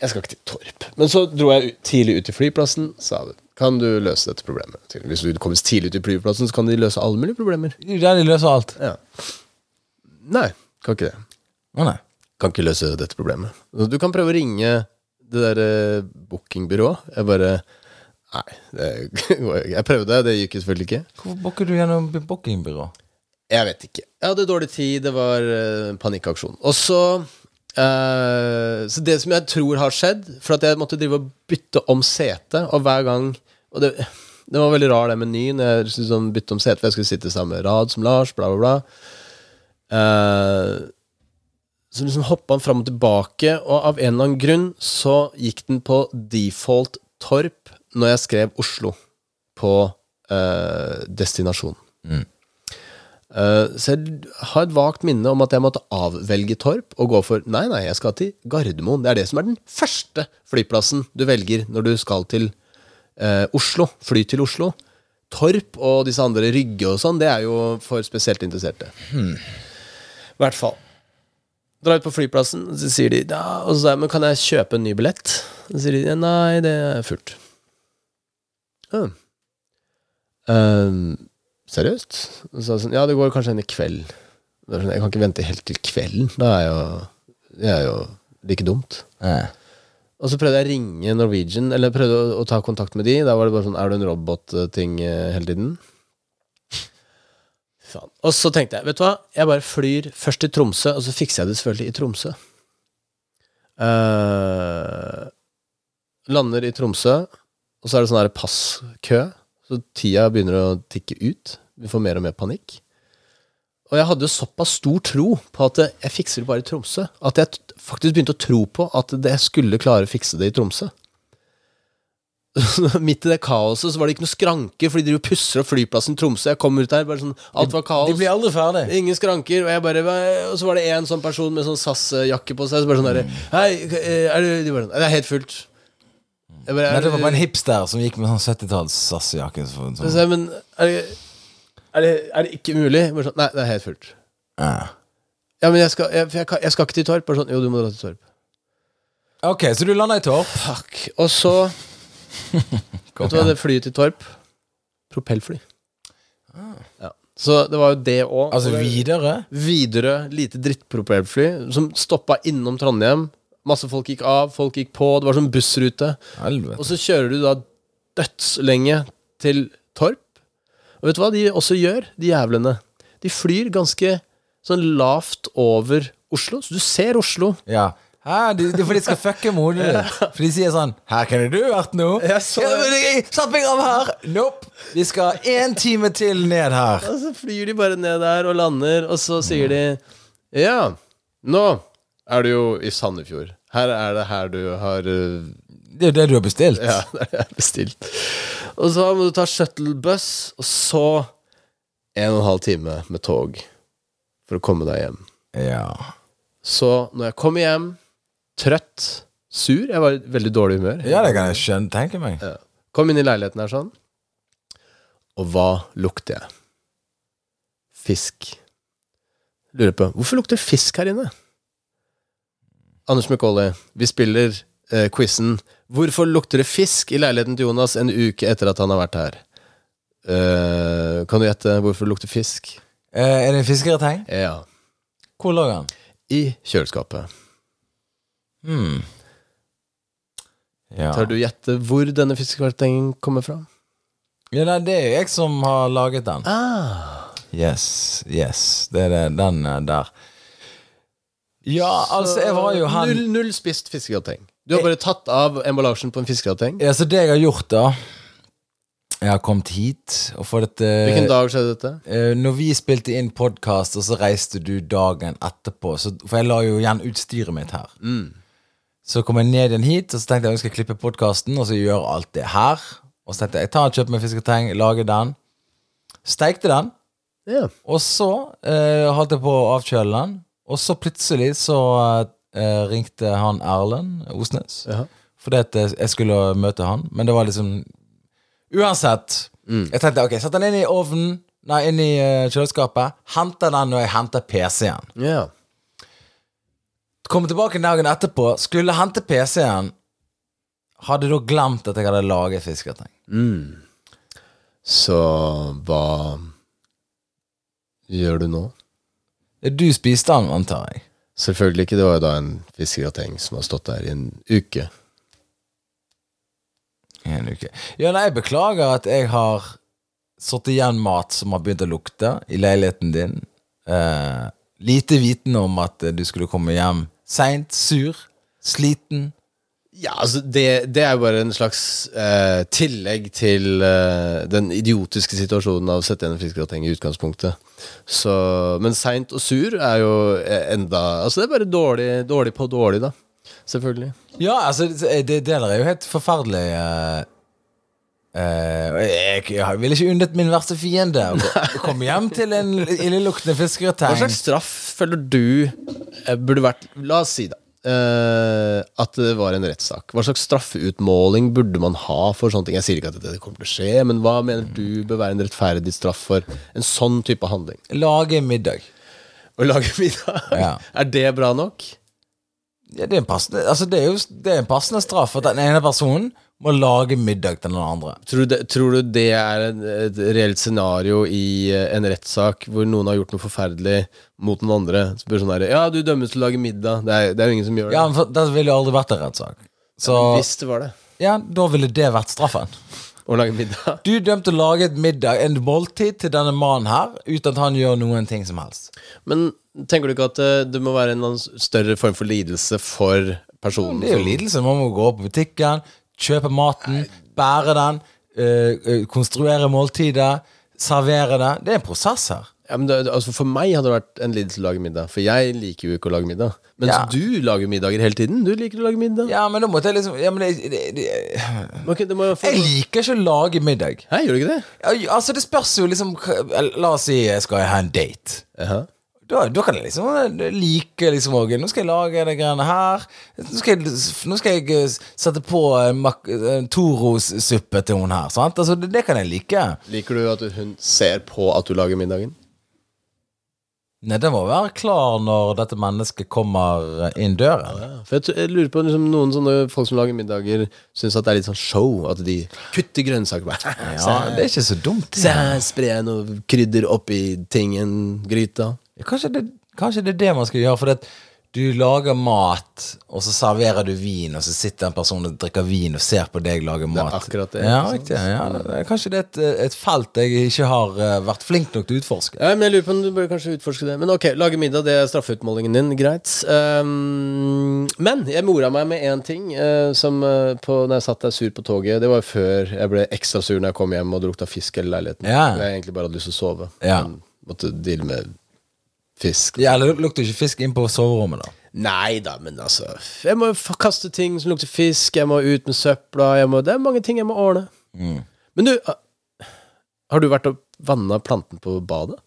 Jeg skal ikke til Torp. Men så dro jeg ut, tidlig ut til flyplassen. Sa kan du løse dette problemet? Hvis du kommer tidlig ut til flyplassen, så kan de løse alle mulige problemer. Er der de løser alt. Ja. Nei, kan ikke det. Å nei. Kan ikke løse dette problemet. Du kan prøve å ringe det der eh, bookingbyrået. Jeg bare Nei, det går ikke. Jeg prøvde, det gikk selvfølgelig ikke. Hvorfor booker du gjennom bookingbyrå? Jeg vet ikke. Jeg hadde dårlig tid, det var eh, panikkaksjon. Og så Eh, så det som jeg tror har skjedd For at jeg måtte drive og bytte om sete, og hver gang Og det, det var veldig rar det menyen. Jeg liksom bytte om sete, for jeg skulle sitte i samme rad som Lars, bla, bla, bla. Eh, så liksom hoppa han fram og tilbake, og av en eller annen grunn så gikk den på default Torp når jeg skrev Oslo på eh, destinasjon. Eh, så jeg har et vagt minne om at jeg måtte avvelge Torp og gå for Nei, nei, jeg skal til Gardermoen. Det er det som er den første flyplassen du velger når du skal til eh, Oslo. Fly til Oslo. Torp og disse andre Rygge og sånn, det er jo for spesielt interesserte. I hvert fall. Drar ut på flyplassen, så sier de ja, og så sier jeg, men kan jeg kjøpe en ny billett? Så sier de nei, det er fullt. Uh. Ehm, seriøst? Og så er jeg sånn, ja, det går kanskje en i kveld. Sånn, jeg kan ikke vente helt til kvelden. Da er jo, det er jo like dumt. Eh. Og så prøvde jeg å ringe Norwegian, eller prøvde å, å ta kontakt med de. Da var det bare sånn, er du en robot-ting eh, hele tiden? Faen. Og så tenkte jeg, vet du hva, jeg bare flyr først til Tromsø, og så fikser jeg det selvfølgelig i Tromsø. Uh, lander i Tromsø, og så er det sånn her passkø, så tida begynner å tikke ut. Vi får mer og mer panikk. Og jeg hadde jo såpass stor tro på at jeg fikser det bare i Tromsø, at jeg faktisk begynte å tro på at jeg skulle klare å fikse det i Tromsø. Midt i det kaoset så var det ikke noe skranke, fordi de driver pusser opp flyplassen i Tromsø. Jeg kom ut der, bare sånn, alt var kaos. De blir aldri ferdig. Ingen skranker, og jeg bare Og så var det en sånn person med sånn SAS-jakke på seg. Så bare sånn derre Hei, er du De bare Det er helt fullt. Bare, Nei, er det var bare en hipster som gikk med sånn 70-talls SAS-jakke. så- Så Sånn. Men er det, er, det, er det ikke mulig? Sånn, Nei, det er helt fullt. Ja Ja, men jeg skal, jeg, jeg, jeg skal ikke til Torp. Bare sånn, jo, du må dra til Torp. Ok, så du landa i Torp. Fuck. Og så Vet du hva det flyet til Torp? Propellfly. Ja. Så det var jo det òg. Altså videre? Widerøe, lite drittpropellfly, som stoppa innom Trondheim. Masse folk gikk av, folk gikk på. Det var sånn bussrute. Helvete. Og så kjører du da dødslenge til Torp. Og vet du hva de også gjør, de jævlene? De flyr ganske sånn lavt over Oslo, så du ser Oslo. Ja. Hæ, de, de, for de skal fucke med hodet ditt. For de sier sånn 'Her kunne du vært nå'. Jeg så ja, men jeg satt meg av her! Nope. Vi skal én time til ned her. Og så flyr de bare ned der og lander, og så sier de Ja, nå er du jo i Sandefjord. Her er det her du har uh, Det er det du har bestilt. Ja, det er bestilt. Og så må du ta shuttlebuss, og så en og en halv time med tog for å komme deg hjem. Ja. Så når jeg kommer hjem, trøtt, sur Jeg var i veldig dårlig humør. Ja, det kan jeg skjønne, tenke meg. Ja. Kom inn i leiligheten her sånn. Og hva lukter jeg? Fisk. Lurer på hvorfor lukter fisk her inne? Anders McCauley, vi spiller eh, quizen 'Hvorfor lukter det fisk i leiligheten til Jonas en uke etter at han har vært her?' Eh, kan du gjette hvorfor det lukter fisk? Eh, er det en fiskereteng? Ja. Hvor lå han? I kjøleskapet. Hmm. Ja. Tør du gjette hvor denne fiskeretengen kommer fra? ja, nei, det er jeg som har laget den. Ah. Yes, yes. Det er det, den eh, der. Ja, altså, jeg var jo han Null, null spist fiskegrateng. Du har bare tatt av emballasjen på en fiskegrateng. Ja, så det jeg har gjort, da Jeg har kommet hit og fått dette Hvilken dag skjedde dette? Eh, Når vi spilte inn podkast, og så reiste du dagen etterpå så, For jeg la jo igjen utstyret mitt her. Så kom jeg ned igjen hit, og så tenkte jeg jeg skal klippe podkasten, og så gjøre alt det her. Og så tenkte jeg jeg tar og kjøper meg fisketeng, lager den. Steikte den. Ja. Og så eh, holdt jeg på å avkjøle den. Og så plutselig så eh, ringte han Erlend Osnes. Ja. Fordi at jeg jeg skulle møte han. Men det var liksom Uansett. Jeg tenkte ok, sett den inn i ovnen, nei, inn i eh, kjøleskapet. Henter den når jeg henter PC-en. ja. Komme tilbake dagen etterpå, skulle hente PC-en. Hadde da glemt at jeg hadde laget fisketeng. Så hva gjør du nå? Du spiste den, antar jeg. Selvfølgelig ikke. Det var jo da en fiskegrateng som har stått der i en uke. En uke. Ja, nei, jeg beklager at jeg har satt igjen mat som har begynt å lukte i leiligheten din. Eh, lite vitende om at du skulle komme hjem Seint, sur, sliten. Ja, altså det, det er jo bare en slags eh, tillegg til eh, den idiotiske situasjonen av å sette igjen en fiskegrateng i utgangspunktet. Så, men seint og sur er jo enda Altså det er bare dårlig, dårlig på dårlig, da. Selvfølgelig. Ja, altså, det, det der er jo helt forferdelig. eh, eh, jeg, jeg ville ikke unnet min verste fiende å komme hjem til en illeluktende Hva slags straff føler du eh, burde vært La oss si, da. uh, at det var en rettssak. Hva slags straffeutmåling burde man ha for sånne ting? Jeg sier ikke at det kommer til å skje, men hva mener du bør være en rettferdig straff for en sånn type handling? Lage middag. Å lage middag? Ja. Er det bra nok? Ja, det, er en passende, altså, det, er jo, det er en passende straff at den ene personen må lage middag til den andre. Tror du det, tror du det er et, et reelt scenario i eh, en rettssak hvor noen har gjort noe forferdelig mot den andre? Spør sånn her, Ja, du dømmes til å lage middag. Det er, det er jo ingen som gjør det. Ja, men for, Det ville jo aldri vært en rettssak. Så Hvis det var det. ja, da ville det vært straffen. Å lage middag. Du dømte å lage et middag, en måltid til denne mannen her, uten at han gjør noen ting som helst. Men tenker du ikke at eh, det må være en større form for lidelse for personen? Det er jo lidelse. Man må gå på butikken, kjøpe maten, bære den, øh, konstruere måltidet, servere det. Det er en prosess her. Ja, men det, altså For meg hadde det vært en lidelse å lage middag, for jeg liker jo ikke å lage middag. Mens Ja. du lager middager hele tiden. Du liker å lage middag. Ja, men da måtte jeg liksom ja, men det, det, det, Ok, det må jo få... Jeg liker ikke å lage middag. Hæ, gjør du ikke det? Ja, Altså, det spørs jo liksom La oss si jeg skal ha en date. Jaha. Da, da kan jeg liksom eh, like liksom òg. Nå skal jeg lage de greiene her. Nå skal jeg, nå skal jeg eh, sette på en, mak- en Toros-suppe til hun her. Sant? Altså, det, det kan jeg like. Liker du at hun ser på at du lager middagen? Nei, Den må være klar når dette mennesket kommer inn døren. Ja, for jeg, jeg lurer på liksom, Noen sånne folk som lager middager, syns at det er litt sånn show. At de kutter grønnsaker. Bare, Ja, Det er ikke så dumt. Se spre noe krydder oppi tingen, gryta. Kanskje, det, kanskje det er det man skal gjøre. For det, du lager mat, og så serverer du vin, og så sitter en person og drikker vin og ser på deg lage mat. akkurat det, Ja, riktig, ja, det er- kanskje det er et, et felt jeg ikke har eh, vært flink nok til å utforske. Ja, men jeg lurer på om du bør kanskje utforske det. Men ok, lage middag, det er straffeutmålingen din. Greit. Um, men jeg mora meg med én ting uh, som uh, på, når jeg satt der sur på toget. Det var før jeg ble ekstra sur når jeg kom hjem og det lukta fisk i hele leiligheten. Ja. Jeg egentlig bare hadde lyst til å sove. Ja. Men måtte deale med fisk. Ja, det lukter ikke fisk inn på soverommet, da. Nei da, men altså Jeg må kaste ting som lukter fisk, jeg må ut med søpla jeg må, Det er mange ting jeg må ordne. Mm. Men du, ah, har du vært og vanna planten på badet?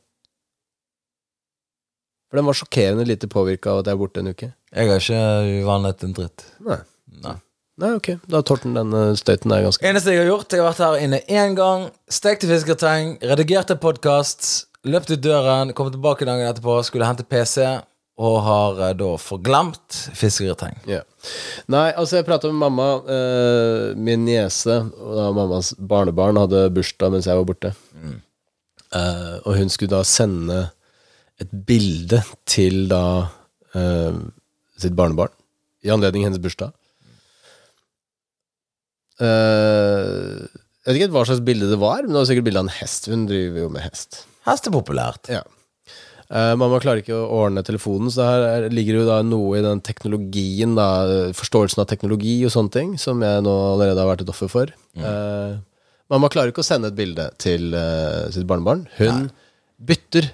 For den var sjokkerende lite påvirka av at jeg er borte en uke. Jeg har ikke vannet en dritt. Nei. Nei. Nei, ok. Da har Torten den eh, støyten der ganske Eneste jeg har gjort, jeg har vært her inne én gang, stekte fisketeng, redigerte podkast, løpt ut døren, kom tilbake dagen etterpå, skulle hente PC, og har eh, da forglemt fiskegrateng. Ja. Nei, altså jeg prata med mamma. eh, min niese og da mammas barnebarn hadde bursdag mens jeg var borte. Eh, og hun skulle da sende et bilde til da eh, sitt barnebarn i anledning hennes bursdag. Eh, jeg vet ikke hva slags bilde det var, men det var sikkert bilde av en hest. Hun driver jo med hest. Hest er populært. Ja. Uh, mamma klarer ikke å ordne telefonen, så her er- ligger jo da noe i den teknologien, da, forståelsen av teknologi og sånne ting, som jeg nå allerede har vært et offer for. Eh, mamma klarer ikke å sende et bilde til uh, sitt barnebarn. Hun bytter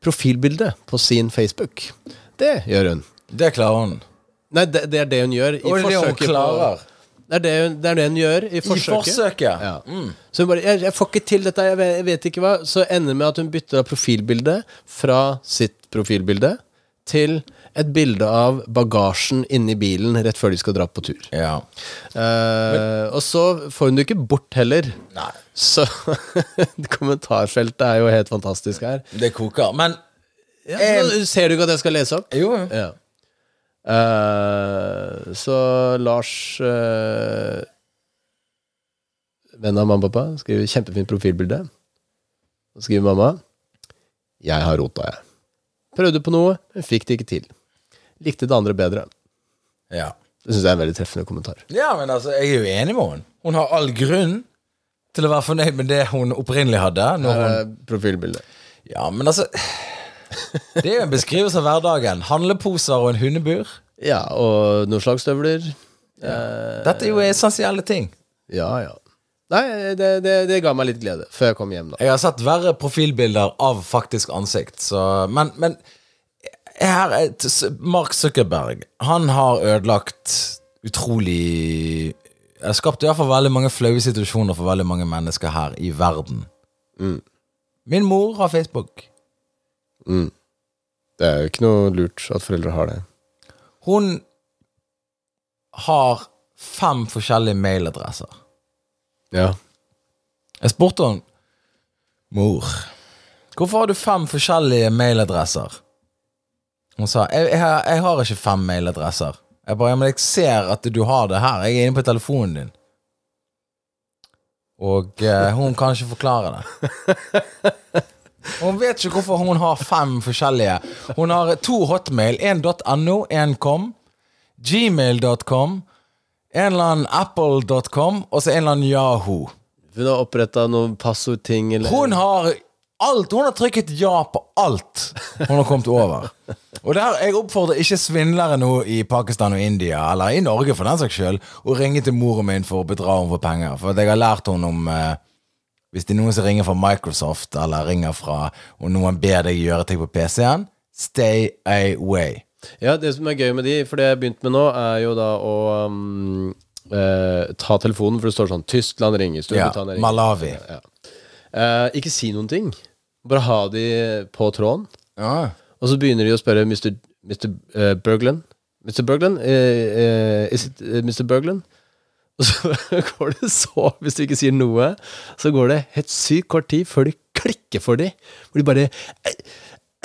profilbilde på sin Facebook. Det gjør hun. Det klarer hun. Nei, det, det er det hun gjør i Og det er det hun klarer. på. Det er det, hun, det er det hun gjør i I forsøket. Ja. Ja. Så hun bare jeg, 'Jeg får ikke til dette, jeg vet, jeg vet ikke hva'. Så ender det med at hun bytter profilbilde fra sitt profilbilde til et bilde av bagasjen inni bilen rett før de skal dra på tur. Ja. Eh, og så får hun det ikke bort heller. Nei, Så kommentarfeltet er jo helt fantastisk her. det koker. Men Ja, så ser du ikke at jeg skal lese opp? jo, jo. Ja. Eh, så Lars uh, Venn av mamma og pappa skriver kjempefint profilbilde. Så skriver mamma Jeg har rota, jeg. Prøvde på noe, men fikk det ikke til. Likte det andre bedre. Ja. Det syns jeg er en veldig treffende kommentar. ja, men altså, jeg er jo enig med henne. Hun har all grunn til å være fornøyd med det hun opprinnelig hadde. Når hun Profilbildet. profilbilde. Ja, men altså Det er jo en beskrivelse av hverdagen. Handleposer og en hundebur. Ja, og noen slags støvler. Eh, Dette er jo essensielle ting. ja, ja. Nei, det, det, det ga meg litt glede før jeg kom hjem, da. Jeg har sett verre profilbilder av faktisk ansikt, så Men, men her er Mark Zuckerberg. Han har ødelagt utrolig Jeg har skapt i hvert fall veldig mange flaue situasjoner for veldig mange mennesker her i verden. Min mor har Facebook. Det er jo ikke noe lurt at foreldre har det. Hun har fem forskjellige mailadresser. Ja. Jeg spurte henne Mor, hvorfor har du fem forskjellige mailadresser? Hun sa jeg, jeg, har- jeg har ikke fem mailadresser. Jeg bare, ja, men jeg ser at du har det her. Jeg er inne på telefonen din. Og eh, hun kan ikke forklare det. Hun vet ikke hvorfor hun har fem forskjellige. Hun har to hotmail. En .no, en com. Gmail.com. En eller annen apple.com, og så en eller annen Yahoo. Hun har oppretta noen passordting eller Hun har alt. Hun har trykket ja på alt hun har kommet over. Og der, Jeg oppfordrer ikke svindlere nå i Pakistan og India, eller i Norge for den saks skyld, å ringe til moren min for å bedra henne for penger. For jeg har lært henne om eh, Hvis det er noen som ringer fra Microsoft, eller ringer fra Og noen ber deg gjøre ting på PC-en, stay away. Ja, det som er gøy med de, for det jeg har begynt med nå, er jo da å um, eh, ta telefonen, for det står sånn Tyskland ringer, Ja, Storbritannia ringer. Malawi. Ja. Eh, ikke si noen ting. Bare ha de på tråden. Ja. Og så begynner de å spørre Mr. Mr. Uh, Bergland. Mr. Bergland? Uh, uh, is it eh, Mr. Bergland? Og så går det så, hvis du ikke sier noe, så går det helt sykt kort tid før det klikker for dem. Hvor de bare "Eh,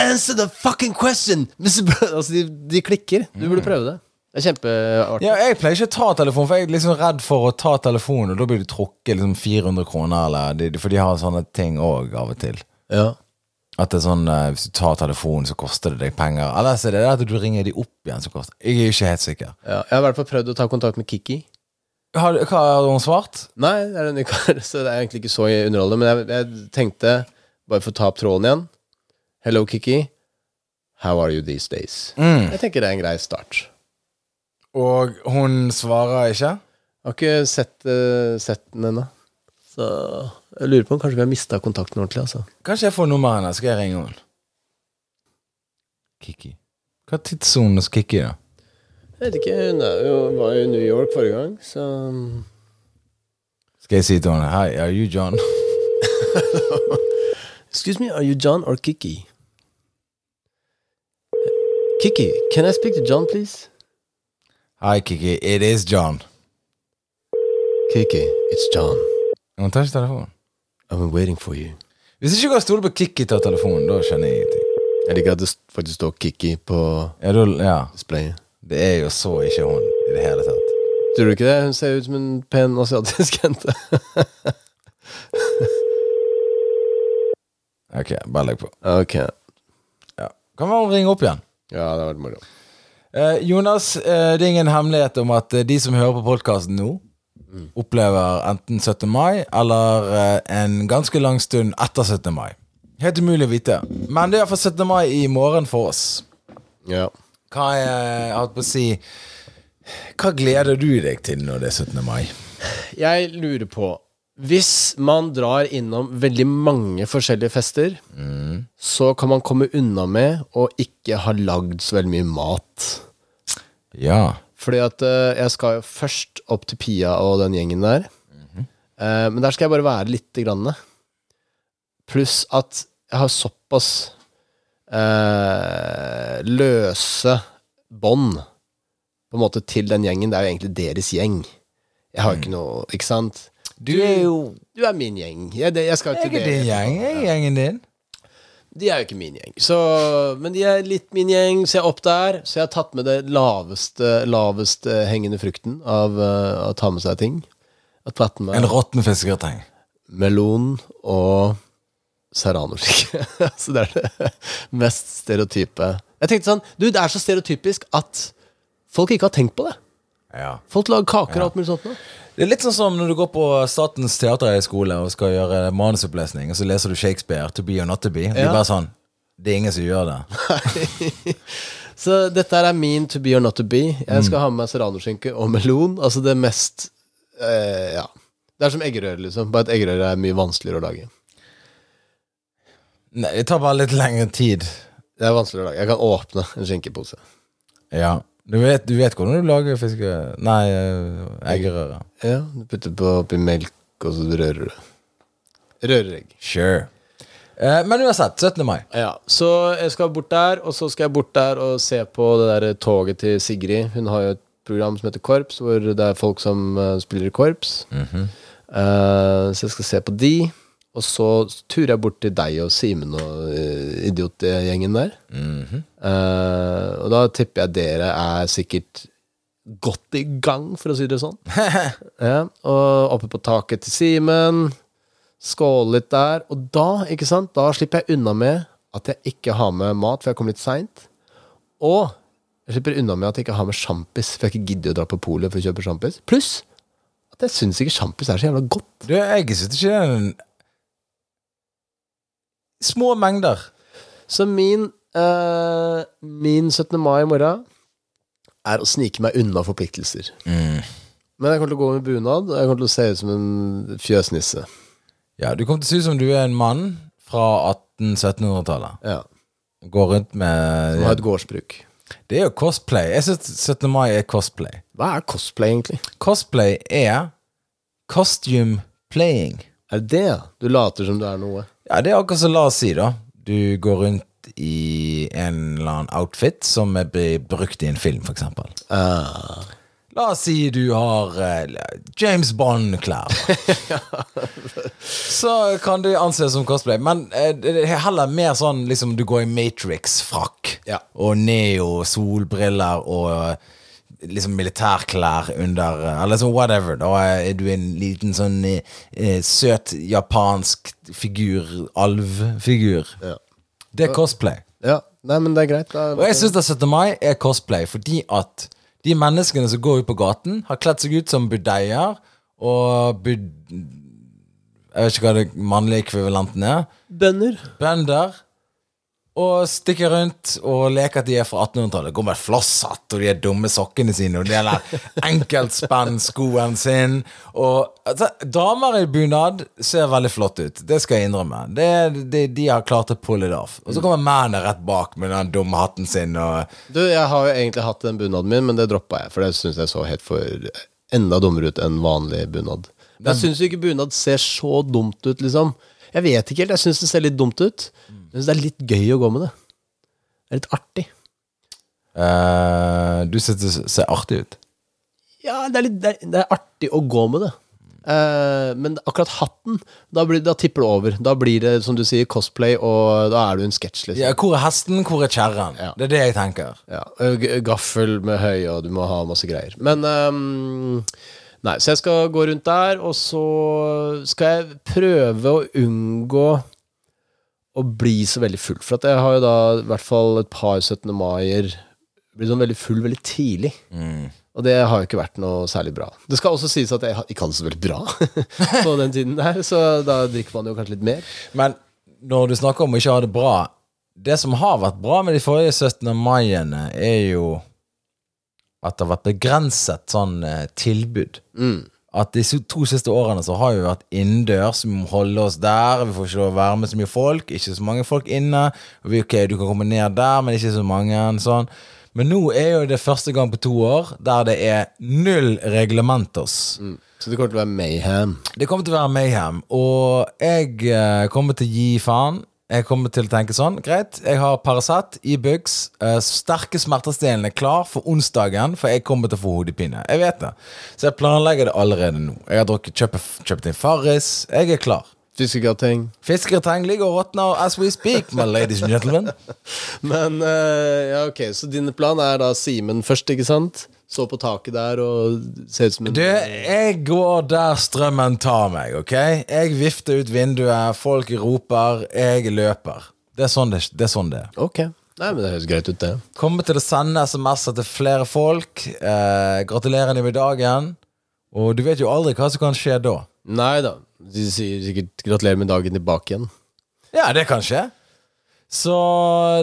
Answer the fucking question! Altså, de, de klikker. Du burde prøve det. Det er kjempeartig. Ja, jeg pleier ikke å ta telefonen, for jeg er liksom redd for å ta telefonen, og da blir du trukket liksom 400 kroner, eller for de har sånne ting òg av og til. Ja. At det er sånn eh, Hvis du tar telefonen, så koster det deg penger. Eller så er det det at du ringer de opp igjen så koster Jeg er ikke helt sikker. Ja, jeg har i hvert fall prøvd å ta kontakt med Kiki. Har, hva har hun svart? Nei, det er en vikar, så det er egentlig ikke så underholdende. Men jeg, jeg tenkte, bare for å ta opp tråden igjen Hello, Kiki. How are you these days? Mm. Jeg tenker det er en grei start. Og hun svarer ikke? Jeg har ikke sett, uh, sett den ennå. Så jeg lurer på om kanskje vi har mista kontakten ordentlig. altså Kanskje jeg får nummeret hennes, skal jeg ringe henne? Kiki. Hva er tidssonen hos Kiki, da? Jeg vet ikke, Hun er jo, var jo i New York forrige gang, så Skal jeg si til henne Hi, are you John? Excuse me, are you John or Kiki? Kiki, can I speak to John, please? Hi, Kiki. It is John. Kiki, it's John. Hun tar ikke telefonen. I've been waiting for you. Hvis ikke jeg stoler på Kiki tar telefonen, da skjønner jeg ingenting. Jeg liker at det faktisk står Kiki på Ja, da, ja. displayet. Det er jo så ikke hun i det hele tatt. Tror du ikke det? Hun ser ut som en pen asiatisk jente. Ok, bare legg på. ok. Ja. Kan hun ringer opp igjen. Ja, det hadde vært moro. Eh, Jonas, eh, det er ingen hemmelighet om at eh, de som hører på podkasten nå, opplever enten 17. mai eller eh, en ganske lang stund etter 17. mai. Helt umulig å vite. Men det er iallfall 17. mai i morgen for oss. Ja. Hva jeg holdt på å si Hva gleder du deg til når det er 17. mai? Jeg lurer på Hvis man drar innom veldig mange forskjellige fester, så kan man komme unna med å ikke ha lagd så veldig mye mat. Ja. Fordi at eh, jeg skal jo først opp til Pia og den gjengen der. Eh, men der skal jeg bare være lite grann. Pluss at jeg har såpass eh, løse bånd på en måte til den gjengen. Det er jo egentlig deres gjeng. Jeg har jo ikke noe Ikke sant? Du er jo Du er min gjeng. Jeg, det, jeg skal Jeg til er din gjeng. Jeg er gjengen din. De er jo ikke min gjeng. Så, men de er litt min gjeng, så jeg er opp der. Så jeg har tatt med det laveste, laveste hengende frukten av uh, å ta med seg ting. Jeg En råtten fiskegrateng. melon og serranoskinke. så det er det mest stereotype. Jeg tenkte sånn Du, det er så stereotypisk at folk ikke har tenkt på det. Ja. Folk lager kaker og alt mulig sånt nå. Det er litt sånn som når du går på Statens teaterhøgskole og skal gjøre manusopplesning, og så leser du Shakespeare, To be or not to be. Det er bare sånn Det er ingen som gjør det. Så dette er min to be or not to be. Jeg skal ha med meg serranoskinke og melon. Altså det mest eh, Ja. Det er som eggerøre, liksom. Bare at eggerøre er mye vanskeligere å lage. Nei, det tar bare litt lengre tid. Det er vanskelig å lage. Jeg kan åpne en skinkepose. Ja. Du vet, du vet hvordan du lager fiske... Nei, eh, eggerøre. Ja, du putter på oppi melk, og så rører du. Røreregg. Sure. Eh, men uansett, 17. mai. Ja, så jeg skal bort der, og så skal jeg bort der og se på det der toget til Sigrid. Hun har jo et program som heter Korps, hvor det er folk som eh, spiller i korps. Eh, så jeg skal se på de. Og så turer jeg bort til deg og Simen og uh, idiotgjengen der. Eh, og da tipper jeg dere er sikkert godt i gang, for å si det sånn. ja, og oppe på taket til Simen. Skåle litt der. Og da, ikke sant, da slipper jeg unna med at jeg ikke har med mat, for jeg kom litt seint. Og jeg slipper unna med at jeg ikke har med sjampis, for jeg ikke gidder å dra på polet for å kjøpe sjampis. Pluss at jeg syns ikke sjampis er så jævla godt. Du, jeg syns ikke Små mengder. Så min, eh, min 17. mai i morgen er å snike meg unna forpliktelser. Men jeg kommer til å gå med bunad, og jeg kommer til å se ut som en fjøsnisse. Ja, Du kommer til å se ut som du er en mann fra 1800-1700-tallet. Ja, Går rundt med Som har et gårdsbruk. Det er jo cosplay. Jeg syns 17. mai er cosplay. Hva er cosplay, egentlig? Cosplay er costume playing. Er det det? Du later som du er noe. Ja, det er akkurat som la oss si, da. Du går rundt i en eller annen outfit som blir brukt i en film, for eksempel. Ah. La oss si du har uh, James Bond-klær. Så kan det anses som cosplay. Men uh, er heller mer sånn liksom du går i Matrix-frakk Ja. og Neo-solbriller og eh, liksom militærklær under eh, Eller sånn whatever. Da er du en liten sånn eh, eh, søt japansk figur, alvfigur. Ja. Det er cosplay. ja. Nei, men det er greit. Da. Og jeg syns 17. mai er cosplay fordi at de menneskene som går ut på gaten, har kledd seg ut som budeier og bud... Jeg vet ikke hva det mannlige ekvivalenten er. Bønder. Bønder. Og stikker rundt og leker at de er fra 1800-tallet. Går med flosshatt og de er dumme sokkene sine og de der enkeltspennskoen sin. Og altså, Damer i bunad ser veldig flott ut. Det skal jeg innrømme. Det, det, de har klart å pull it off. Og så kommer mennene rett bak med den dumme hatten sin. Og Du, jeg har jo egentlig hatt den bunaden min, men det droppa jeg, for det syns jeg så helt for enda dummere ut enn vanlig bunad. Men jeg syns ikke bunad ser så dumt ut, liksom. Jeg vet ikke helt, jeg syns det ser litt dumt ut. Jeg syns det er litt gøy å gå med det. Det er litt artig. eh, du ser, ser artig ut. Ja, det er, litt, det er, det er artig å gå med det. Eh, men akkurat hatten, da, blir, da tipper det over. Da blir det, som du sier, cosplay, og da er du en sketsj, liksom. Ja, hvor er hesten, hvor er kjerren? Ja. Det er det jeg tenker. Ja, gaffel med høy, og du må ha masse greier. Men um Nei, så jeg skal gå rundt der, og så skal jeg prøve å unngå å bli så veldig full. For at jeg har jo da i hvert fall et par 17. maier blitt sånn veldig full veldig tidlig. Og det har jo ikke vært noe særlig bra. Det skal også sies at jeg ikke hadde det så veldig bra på den tiden der, så da drikker man jo kanskje litt mer. Men når du snakker om å ikke ha det bra Det som har vært bra med de forrige 17. maiene, er jo at det har vært begrenset sånn tilbud. tilbud. At de to siste årene så har vi vært innendørs, vi må holde oss der. Vi får ikke lov å være med så mye folk, ikke så mange folk inne. Vi, ok, Du kan komme ned der, men ikke så mange. Sånn. Men nå er jo det første gang på to år der det er null reglementos. Så det kommer til å være mayhem. Det kommer til å være mayhem, og jeg eh, kommer til å gi faen. Jeg kommer til å tenke sånn, greit, jeg har Paracet, Ibux, uh, sterke smertestillende klar for onsdagen, for jeg kommer til å få hodepine. Jeg vet det. Så jeg planlegger det allerede nå. Jeg har drukket, kjøpt, kjøpt inn Farris. Jeg er klar. Fiskegrateng. Fiskegrateng ligger og råtner as we speak, my ladies and gentlemen. Men uh, ja, ok, så din plan er da Simen først, ikke sant? Så på taket der og ser ut som en Du, jeg går der strømmen tar meg, ok? Jeg vifter ut vinduet, folk roper, jeg løper. Det er sånn det, det, er, sånn det er. Ok. Nei, men det høres greit ut, det. Kommer til å sende SMS-er til flere folk. Eh, gratulerer med dagen. Og du vet jo aldri hva som kan skje da. Nei da. De sier sikkert 'gratulerer med dagen tilbake igjen'. Ja, det kan skje. Så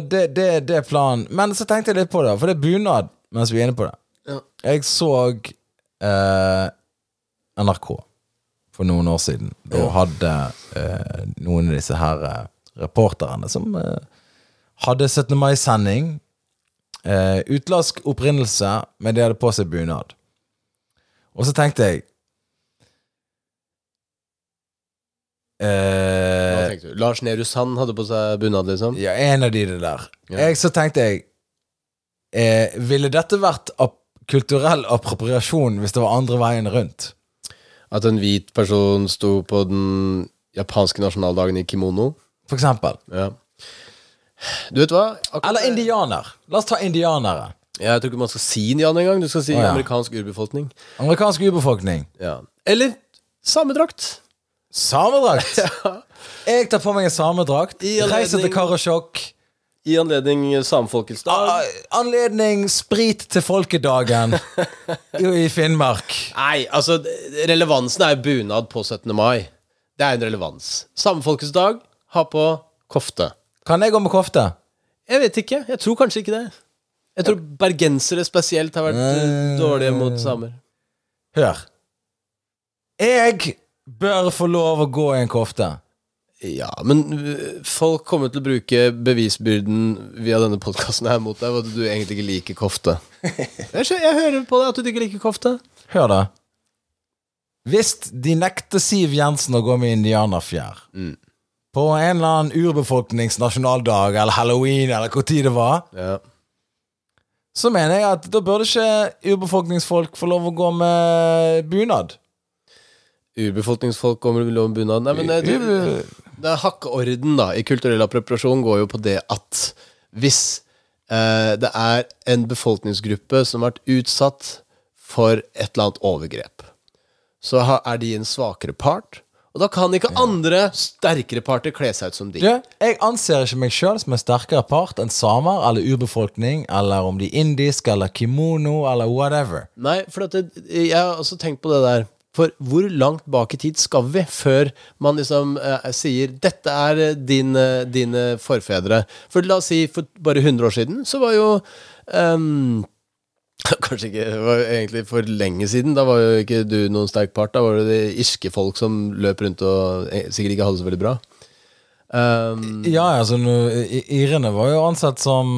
det, det, det er planen. Men så tenkte jeg litt på det, for det er bunad mens vi er inne på det. Ja. Jeg så eh, NRK for noen år siden. Da hadde eh, noen av disse her eh, reporterne som eh, hadde 17. mai-sending. Eh, utenlandsk opprinnelse, men de hadde på seg bunad. Og så tenkte jeg Hva eh, tenkte du? Lars Nehru Sand hadde på seg bunad, liksom? Ja, en av de det der. Ja. Jeg, så tenkte jeg eh, Ville dette vært ap kulturell appropriasjon hvis det var andre veien rundt? At en hvit person sto på den japanske nasjonaldagen i kimono? For eksempel. Ja. Du vet hva? Akkurat- Eller indianer. La oss ta indianere. Jeg tror ikke man skal si indianer engang. Du skal si oh, ja. amerikansk urbefolkning. Amerikansk urbefolkning. Ja. Eller samedrakt. Samedrakt. Jeg tar på meg en samedrakt, reiser til Karasjok. I anledning samefolkets dag. A- Anledning sprit til folkedagen i, Finnmark. Nei, altså relevansen er bunad på 17. mai. Det er en relevans. Samefolkets dag, ha på kofte. Kan jeg gå med kofte? Jeg vet ikke. Jeg tror kanskje ikke det. Jeg tror bergensere spesielt har vært eh, Mm. dårlige mot samer. Hør. Jeg bør få lov å gå i en kofte. Ja, men øh, folk kommer til å bruke bevisbyrden via denne podkasten her mot deg, og at du egentlig ikke liker kofte. Jeg, jeg hører på deg at du ikke liker kofte. Hør, da. Hvis de nekter Siv Jensen å gå med indianerfjær på en eller annen urbefolkningsnasjonaldag eller halloween eller hvor tid det var, Ja. så mener jeg at da burde ikke urbefolkningsfolk få lov å gå med bunad. Urbefolkningsfolk kommer med lov om bunad. Nei, men det, det, er hakkeorden da i kulturell appropriasjon går jo på det at hvis eh, det er en befolkningsgruppe som har vært utsatt for et eller annet overgrep, så er de en svakere part, og da kan ikke andre sterkere parter kle seg ut som de. Du, jeg anser ikke meg sjøl som en sterkere part enn samer eller urbefolkning, eller om de er indisk eller kimono eller whatever. Nei, for at det, jeg har også tenkt på det der. For hvor langt bak i tid skal vi før man liksom eh, sier 'dette er eh, dine, dine forfedre'? For la oss si for bare 100 år siden så var jo um, Kanskje ikke det var egentlig for lenge siden. Da var jo ikke du noen sterk part. Da var det de irske folk som løp rundt og eh, sikkert ikke hadde det så veldig bra. Um, Ja, altså, irene var jo ansett som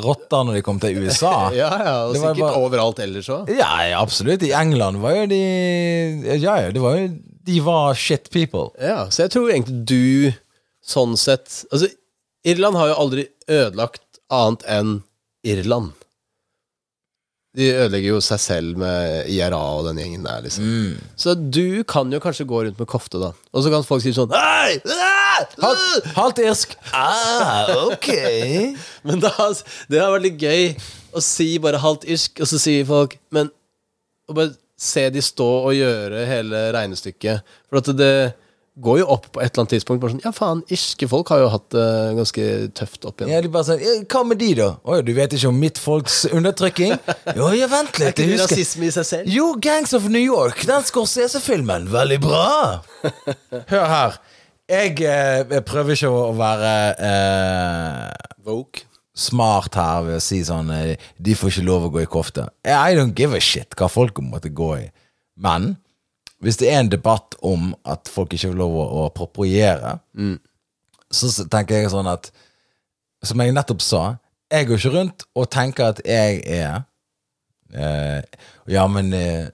rotter når de kom til USA. ja, ja, og sikkert bare- overalt ellers òg. Ja, ja, absolutt. I England var jo de Ja, ja, det var jo De var shit people. Ja, så jeg tror egentlig du sånn sett Altså, Irland har jo aldri ødelagt annet enn Irland. De ødelegger jo seg selv med IRA og den gjengen der, liksom. Så du kan jo kanskje gå rundt med kofte, da. Og så kan folk si sånn Hei! Halvt, halvt irsk. Ah, ok. Men da, det har vært litt gøy å si bare halvt irsk, og så sier folk Men Å bare se de stå og gjøre hele regnestykket. For at det går jo opp på et eller annet tidspunkt. Bare sånn, ja, faen, irske folk har jo hatt det ganske tøft opp igjen. Ja, de bare sånn «Ja, Hva med de, da? Å du vet ikke om mitt folks undertrykking? Jo, ja, vent Er ikke det husker rasisme i seg selv? Jo, Gangs of New York, den Scorsese-filmen. Veldig bra. Hør her. Jeg, eh, prøver ikke å være eh, Woke. smart her ved å si sånn eh, De får ikke lov å gå i kofte. I don't give a shit hva folk måtte gå i. Men hvis det er en debatt om at folk ikke får lov å, å appropriere, så tenker jeg sånn at Som jeg nettopp sa, jeg går ikke rundt og tenker at jeg er eh, Ja, men eh,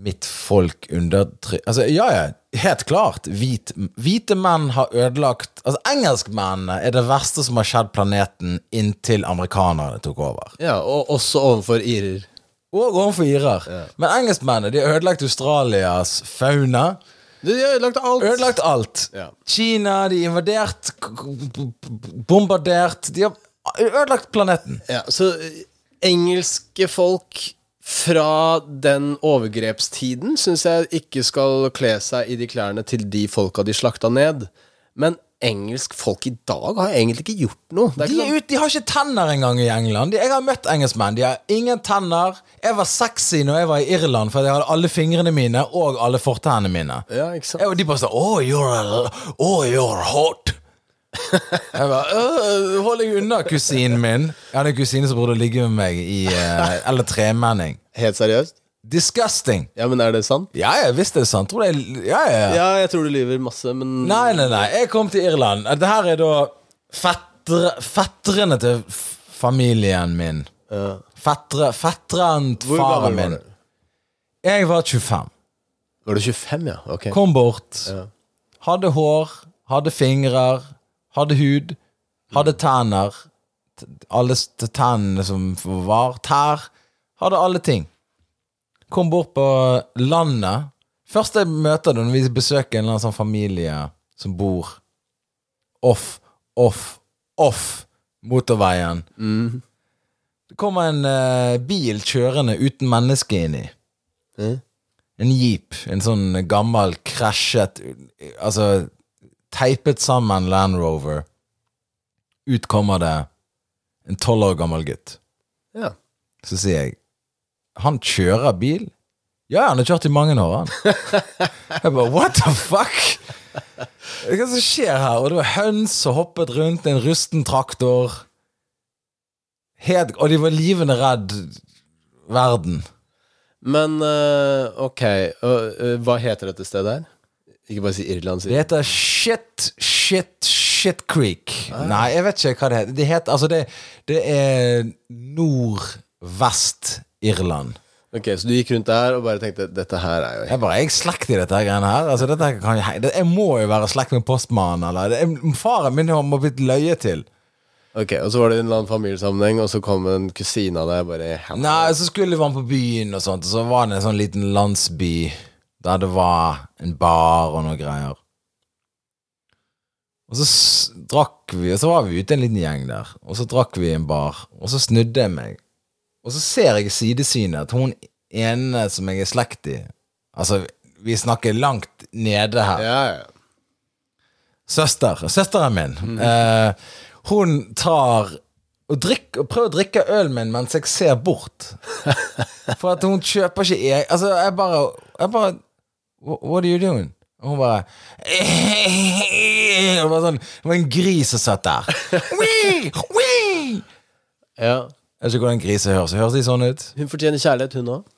mitt folk undertrykker Altså, ja, ja, helt klart. Hvit, hvite menn har ødelagt Altså, engelskmennene er det verste som har skjedd planeten inntil amerikanerne tok over. Ja, og også overfor irer. Og overfor irer. Men engelskmennene de har ødelagt Australias fauna. De har ødelagt alt. Ødelagt alt. Ja. Kina, de har invadert, bombardert De har ødelagt planeten. Ja, så eh, engelske folk fra den overgrepstiden syns jeg ikke skal kle seg i de klærne til de folka de slakta ned. Men engelsk folk i dag har egentlig ikke gjort noe. Er De, sånn, ut, de har ikke tenner engang i England. De, jeg har møtt engelskmenn. De har ingen tenner. Jeg var sexy når jeg var i Irland, for jeg hadde alle fingrene mine og alle fortennene mine. ja, ikke sant? Og de bare sånn Oh, you're, oh, you're hot. Jeg bare «Øh, Hold deg unna, kusinen min. Jeg hadde en kusine som burde ligge med meg i uh, Eller tremenning. Helt seriøst? Disgusting. Ja, men er det sant? Ja, jeg visste det er sant. Tror det er, ja, ja. Ja, jeg tror du lyver masse, men Nei, nei, nei. Jeg kom til Irland. Dette her er da fettre, fettrene til familien min. Ja. Fettre, fetteren til Hvor faren gammel var min. du? Jeg var 25. Var du 25, ja? Ok. Kom bort. Ja. Hadde hår, hadde fingrer, hadde hud, hadde tenner. T- Alle s- tennene som var. Tær. Hadde alle ting. Kom bort på landet. Først jeg møter det når vi besøker en eller annen sånn familie som bor off, off, off motorveien. Mm. Det kommer en eh, bil kjørende uten menneske inni. Mm. En jeep. En sånn gammel, krasjet Altså teipet sammen Land Rover. Ut kommer det en tolv år gammel gutt. Ja. Så sier jeg Han kjører bil? Ja, han har kjørt i mange år, han. Jeg bare what the fuck? Hva som skjer her? Og det var høns som hoppet rundt en rusten traktor. Helt, og de var livende redd verden. Men uh, ok, uh, uh, hva heter dette stedet her? Ikke bare si Irland, Det heter Shit, Shit, Shit Creek. Nei, jeg vet ikke hva det heter. Det, heter, altså det, det er nordvest-Irland. Ok, så du gikk rundt der og bare tenkte dette her er jo Jeg bare, jeg slekt i dette her greiene her. Altså, dette her kan, jeg, det, jeg må jo være slekt med postmannen, eller det, er- Faren min har blitt løyet til. Ok, Og så var det en eller annen familiesammenheng, og så kom en kusine av deg bare Nei, så skulle vi på byen og sånt, og så var det en sånn liten landsby der det var en bar og noe greier. Og så drakk vi, og så var vi ute en liten gjeng der, og så drakk vi i en bar, og så snudde jeg meg. Og så ser jeg sidesynet at hun ene som jeg er slekt i Altså, vi snakker langt nede her. Ja, ja. Søster. Søsteren min. Eh, hun tar og, drikk, og prøver å drikke ølen min mens jeg ser bort. For at hun kjøper ikke jeg Altså, jeg bare, jeg bare What are you doing? Og hun bare Det var, sånn, det var en gris som satt der. Wee, wee. ja. Jeg vet ikke hvordan griser høres. Høres de sånn ut? Hun fortjener kjærlighet, hun òg.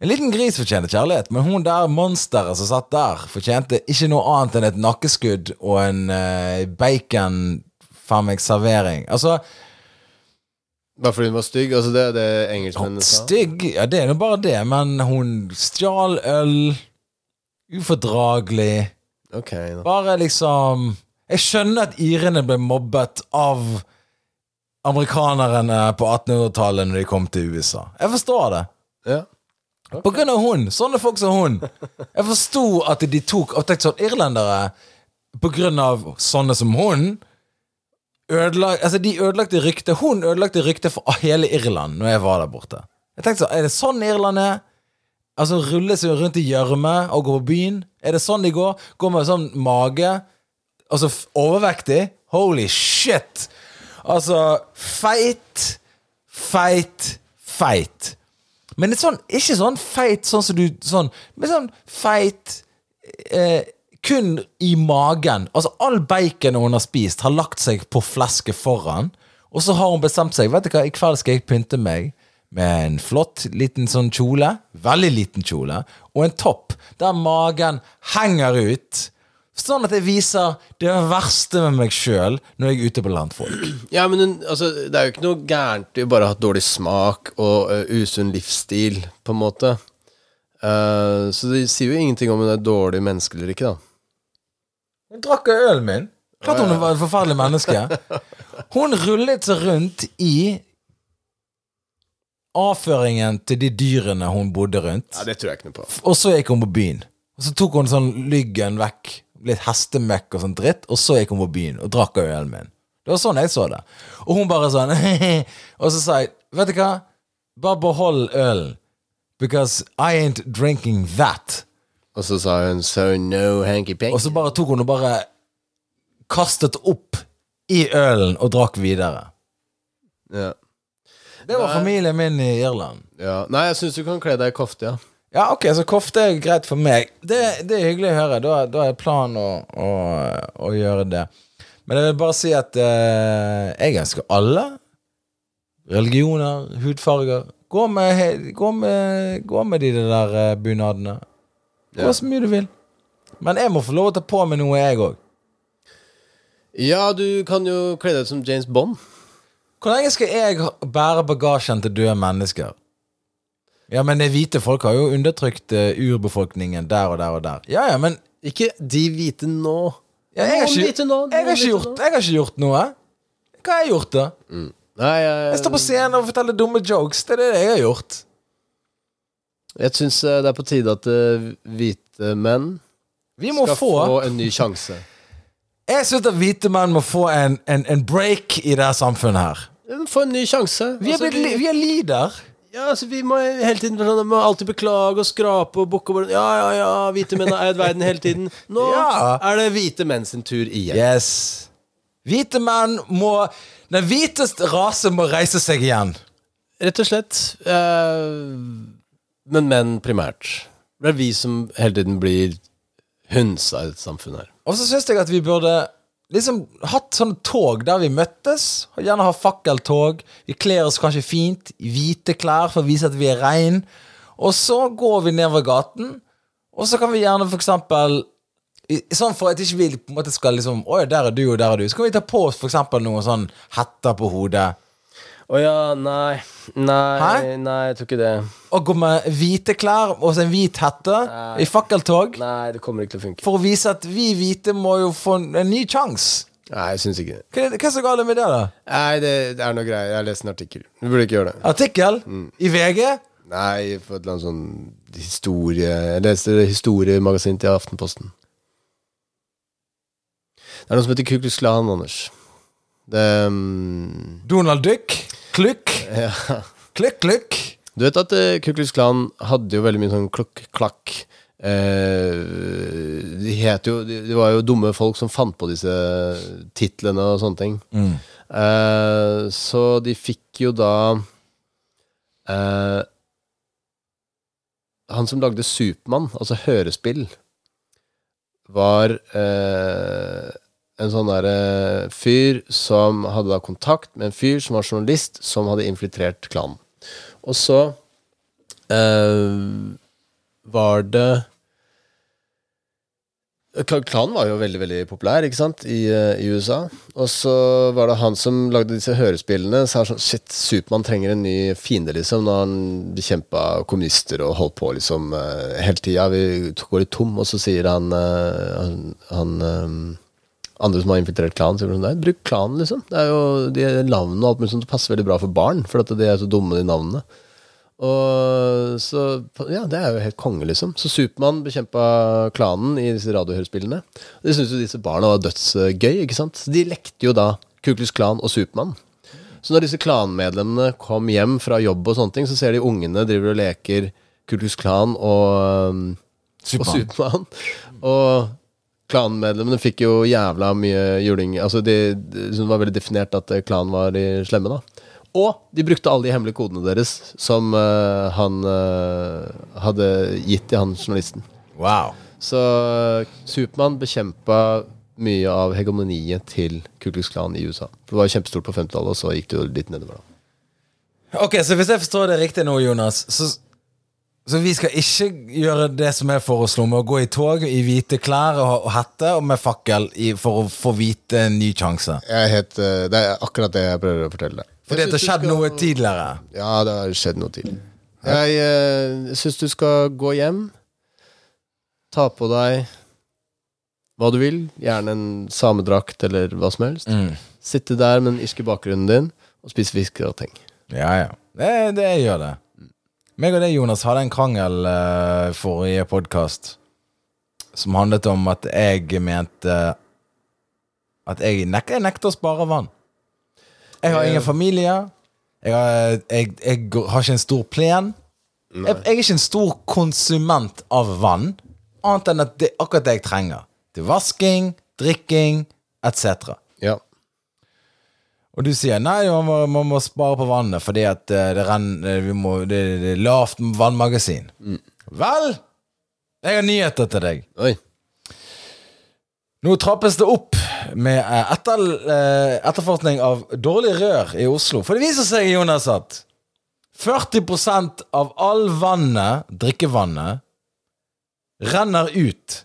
En liten gris fortjener kjærlighet, men hun der monsteret som satt der, fortjente ikke noe annet enn et nakkeskudd og en uh, bacon faen meg servering. Altså, Bare fordi hun var stygg? Altså Det er det engelskmennene sa? stygg Ja, det er nå bare det, men hun stjal øl. Ufordragelig. Ok, da. Bare liksom Jeg skjønner at irene ble mobbet av amerikanerne på 1800-tallet når de kom til USA. Jeg forstår det. Ja. På grunn av hun. Sånne folk som hun. Jeg forsto at de tok og tenkte sånn Irlendere, på grunn av sånne som hun ødelag, altså De ødelagte ryktet Hun ødelagte ryktet for hele Irland når jeg var der borte. Jeg tenkte sånn, Er det sånn Irland er? Altså Rulle seg rundt i gjørme og gå på byen? Er det sånn de går? Går med sånn mage? Altså overvektig? Holy shit! Altså Feit, feit, feit. Men sånn, ikke sånn feit sånn som du sånn, Men sånn feit eh, kun i magen. Altså All baconet hun har spist, har lagt seg på flesket foran. Og så har hun bestemt seg Vet du hva, i kveld skal jeg pynte meg med en flott liten sånn kjole. Veldig liten kjole. Og en topp der magen henger ut. Sånn at jeg viser det verste med meg sjøl når jeg er ute blant folk. Ja, men altså, det er jo ikke noe gærent i å bare ha hatt dårlig smak og uh, usunn livsstil, på en måte. Uh, så det sier jo ingenting om hun er dårlig menneske eller ikke, da. Hun drakk av ølen min. Klart hun var et forferdelig menneske. Hun rullet seg rundt i avføringen til de dyrene hun bodde rundt. Ja, Det tror jeg ikke noe på. Og så gikk hun på byen. Og så tok hun sånn lyggen vekk, litt hestemøkk og sånn dritt, og så gikk hun på byen og drakk av ølen min. Det var sånn jeg så det. Og hun bare sånn Og så sa jeg, vet du hva, bare behold ølen. Because I ain't drinking that. Og så sa hun 'so no hanky-panky'. Og så bare tok hun og bare kastet opp i ølen og drakk videre. Ja. Det var familien min i Irland. ja. Nei, jeg syns du kan kle deg i kofte, ja. Ja, ok, så kofte er greit for meg. Det, det er hyggelig å høre. Da, da er planen å, å, å gjøre det. Men jeg vil bare si at eh, jeg ønsker alle religioner, hudfarger Gå med, gå med, gå med de der eh, bunadene. Gå Ja. så mye du vil. Men jeg må få lov å ta på meg noe, jeg òg. Ja, du kan jo kle deg ut som James Bond. Hvor lenge skal jeg bære bagasjen til døde mennesker? Ja, men det hvite folk har jo undertrykt eh, urbefolkningen der og der og der. Ja, ja, men Ikke de hvite nå. ja, jeg, har Noen ikke, hvite nå, jeg, har ikke gjort, jeg har ikke gjort noe. Hva har jeg gjort, da? Nei, jeg, Jeg står på scenen og forteller dumme jokes. Det er det jeg har gjort. jeg syns eh, det er på tide at eh, hvite menn Vi må skal få, få en ny sjanse. Jeg syns at hvite menn må få en, en, en break i det her samfunnet her. Få en ny sjanse. Vi er, Altså, blitt, li- vi er lider. Ja, altså Vi må hele tiden sånn, må alltid beklage og skrape og bukke Ja, ja, ja, hvite menn har eid verden hele tiden. Nå Ja. er det hvite menn sin tur igjen. Yes. Hvite menn må Den hviteste rase må reise seg igjen. Rett og slett. eh, men menn primært. Det er vi som hele tiden blir hunsa i dette samfunnet her. Og så syns jeg at vi burde liksom hatt sånne tog der vi møttes. Gjerne ha fakkeltog. Vi kler oss kanskje fint i hvite klær for å vise at vi er rein. Og så går vi nedover gaten, og så kan vi gjerne for eksempel Sånn for at ikke vi på en måte skal liksom Å der er du, og der er du. Så kan vi ta på oss for eksempel noen sånn hetter på hodet. Å ja, nei. Nei, Hæ? nei, jeg tror ikke det. Å gå med hvite klær og så en hvit hette Nei. i fakkeltog. Nei, det kommer ikke til å funke. For å vise at vi hvite må jo få en, en ny sjanse. Nei, jeg syns ikke det. Hva, er det- hva er så galt med det, da? Nei, det, det er noe greier. Jeg har lest en artikkel. Du burde ikke gjøre det. Artikkel i VG? Nei, for et eller annet sånn historie Jeg leste historiemagasin til Aftenposten. Det er noe som heter Kuklus Klan, Anders. Det um, Donald Duck? Klukk? ja. Klukk, klukk? Du vet at uh, Ku Klan hadde jo veldig mye sånn klukk-klakk. Uh, de het jo de, de var jo dumme folk som fant på disse titlene og sånne ting. Eh, så de fikk jo da uh, Han som lagde Supermann, altså hørespill, var eh, en sånn derre fyr som hadde da kontakt med en fyr som var journalist, som hadde infiltrert klanen. Og så eh, var det Klanen var jo veldig veldig populær ikke sant, i, eh, i USA. Og så var det han som lagde disse hørespillene. Sa sånn Shit, Supermann trenger en ny fiende, liksom. Når han bekjempa kommunister og holdt på liksom eh, hele tida. Vi går litt tom, og så sier han, eh, han, han eh, andre som har infiltrert klanen, sier sånn Nei, bruk klanen, liksom. Det er jo de navnene og alt mulig sånt. Passer veldig bra for barn, for at de er så dumme, de navnene. Og så Ja, det er jo helt konge, liksom. Så Supermann bekjempa klanen i disse radiohørespillene. Det syntes jo disse barna var dødsgøy, ikke sant? Så de lekte jo da Kuklus Klan og Supermann. Så når disse klanmedlemmene kom hjem fra jobb og sånne ting, så ser de ungene driver og leker Kuklus Klan og, um, og. Supermann. Og klanmedlemmene fikk jo jævla mye juling. Altså det, de, det var veldig definert at eh, klanen var de slemme, da. Og de brukte alle de hemmelige kodene deres som uh, han uh, hadde gitt til han journalisten. Wow. Så Supermann bekjempa mye av hegemoniet til Ku Klux Klan i USA. Det var jo kjempestort på 50-tallet, og så gikk det jo litt nedover. da Ok, så hvis jeg forstår det riktig nå, Jonas, så, så vi skal ikke gjøre det som jeg foreslo, med å gå i tog i hvite klær og, og hette og med fakkel i, for å få vite en ny sjanse? Jeg helt, eh, Det er akkurat det jeg prøver å fortelle deg. Fordi det har skjedd noe tidligere. Ja, det har skjedd noe tidligere. Jeg uh, syns du skal gå hjem, ta på deg hva du vil, gjerne en samedrakt eller hva som helst. Mm. Sitte der med den irske bakgrunnen din og spise fiskegrateng. Ja, ja. Det, det gjør det. Meg og deg, Jonas, hadde en krangel uh, forrige podkast som handlet om at jeg mente At jeg, nek jeg nekter å spare vann. Jeg har ingen familie. Jeg har, jeg, jeg har ikke en stor plen. Jeg, jeg er ikke en stor konsument av vann, annet enn at det er akkurat det jeg trenger. Til vasking, drikking etc. Og du sier nei, man må, man må spare på vannet fordi at eh, det, renner, vi må, det, det er lavt vannmagasin. Vel, jeg har nyheter til deg. Oi. Nå trappes det opp med eh, etter, eh, etterforskning av dårlig rør i Oslo. For det viser seg, Jonas, at 40% av all vannet, drikkevannet, renner ut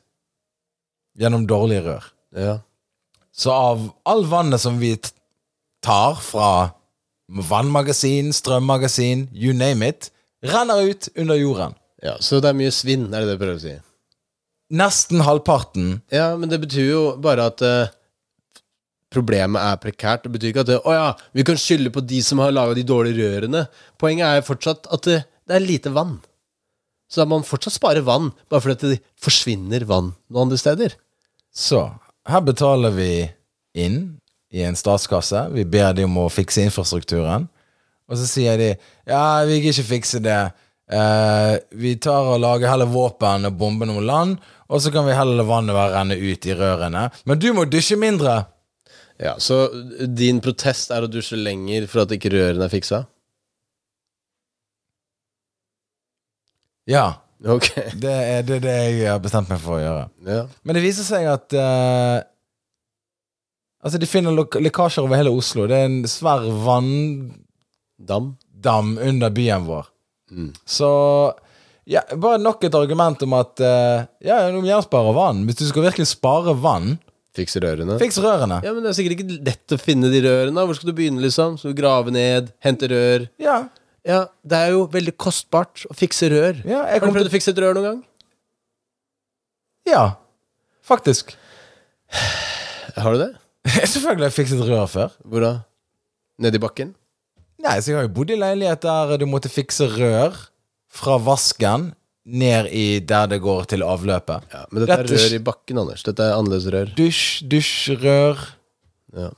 gjennom dårlige rør. Ja. Så av all vannet som vi t- tar fra vannmagasin, strømmagasin, you name it, renner ut under jorden. ja. Så det er mye svinn, er det det du prøver å si? Nesten halvparten. Ja, men det betyr jo bare at uh, problemet er prekært. Det betyr ikke at det, å ja, vi kan skylde på de som har laga de dårlige rørene. Poenget er fortsatt at det, det er lite vann. Så da må man fortsatt spare vann, bare fordi det forsvinner vann noen andre steder. Så her betaler vi inn i en statskasse. Vi ber de om å fikse infrastrukturen. Og så sier de ja, vi kan ikke fikse det. Eh, vi tar og lager heller våpen og bomber noen land, og så kan vi heller la vannet bare renne ut i rørene. Men du må dusje mindre. Ja, Så din protest er å dusje lenger for at ikke rørene er fiksa? Ja, Ok. det er det, det jeg har bestemt meg for å gjøre. Ja. Men det viser seg at eh, Altså, de finner lekkasjer over hele Oslo. Det er en svær vanndam Dam? under byen vår. Mm. Så ja, bare nok et argument om at uh, Ja, du må gjerne spare vann. Hvis du skal virkelig spare vann, Fikse rørene? fiks rørene. Ja, men det er sikkert ikke lett å finne de rørene. Hvor skal du begynne, liksom? Skal du grave ned, hente rør? Ja, Ja, det er jo veldig kostbart å fikse rør. ja, jeg Har du prøvd å fikse et rør noen gang? Ja, faktisk. Har du det? Selvfølgelig har jeg fikset rør før. Hvor da? Nedi bakken? Nei, så jeg har jo bodd i leilighet der du måtte fikse rør fra vasken ned i der det går til avløpet. Ja, Men dette er Dette- rør i bakken, Anders. Dette er annerledes rør. Dusj, dusjrør Ja.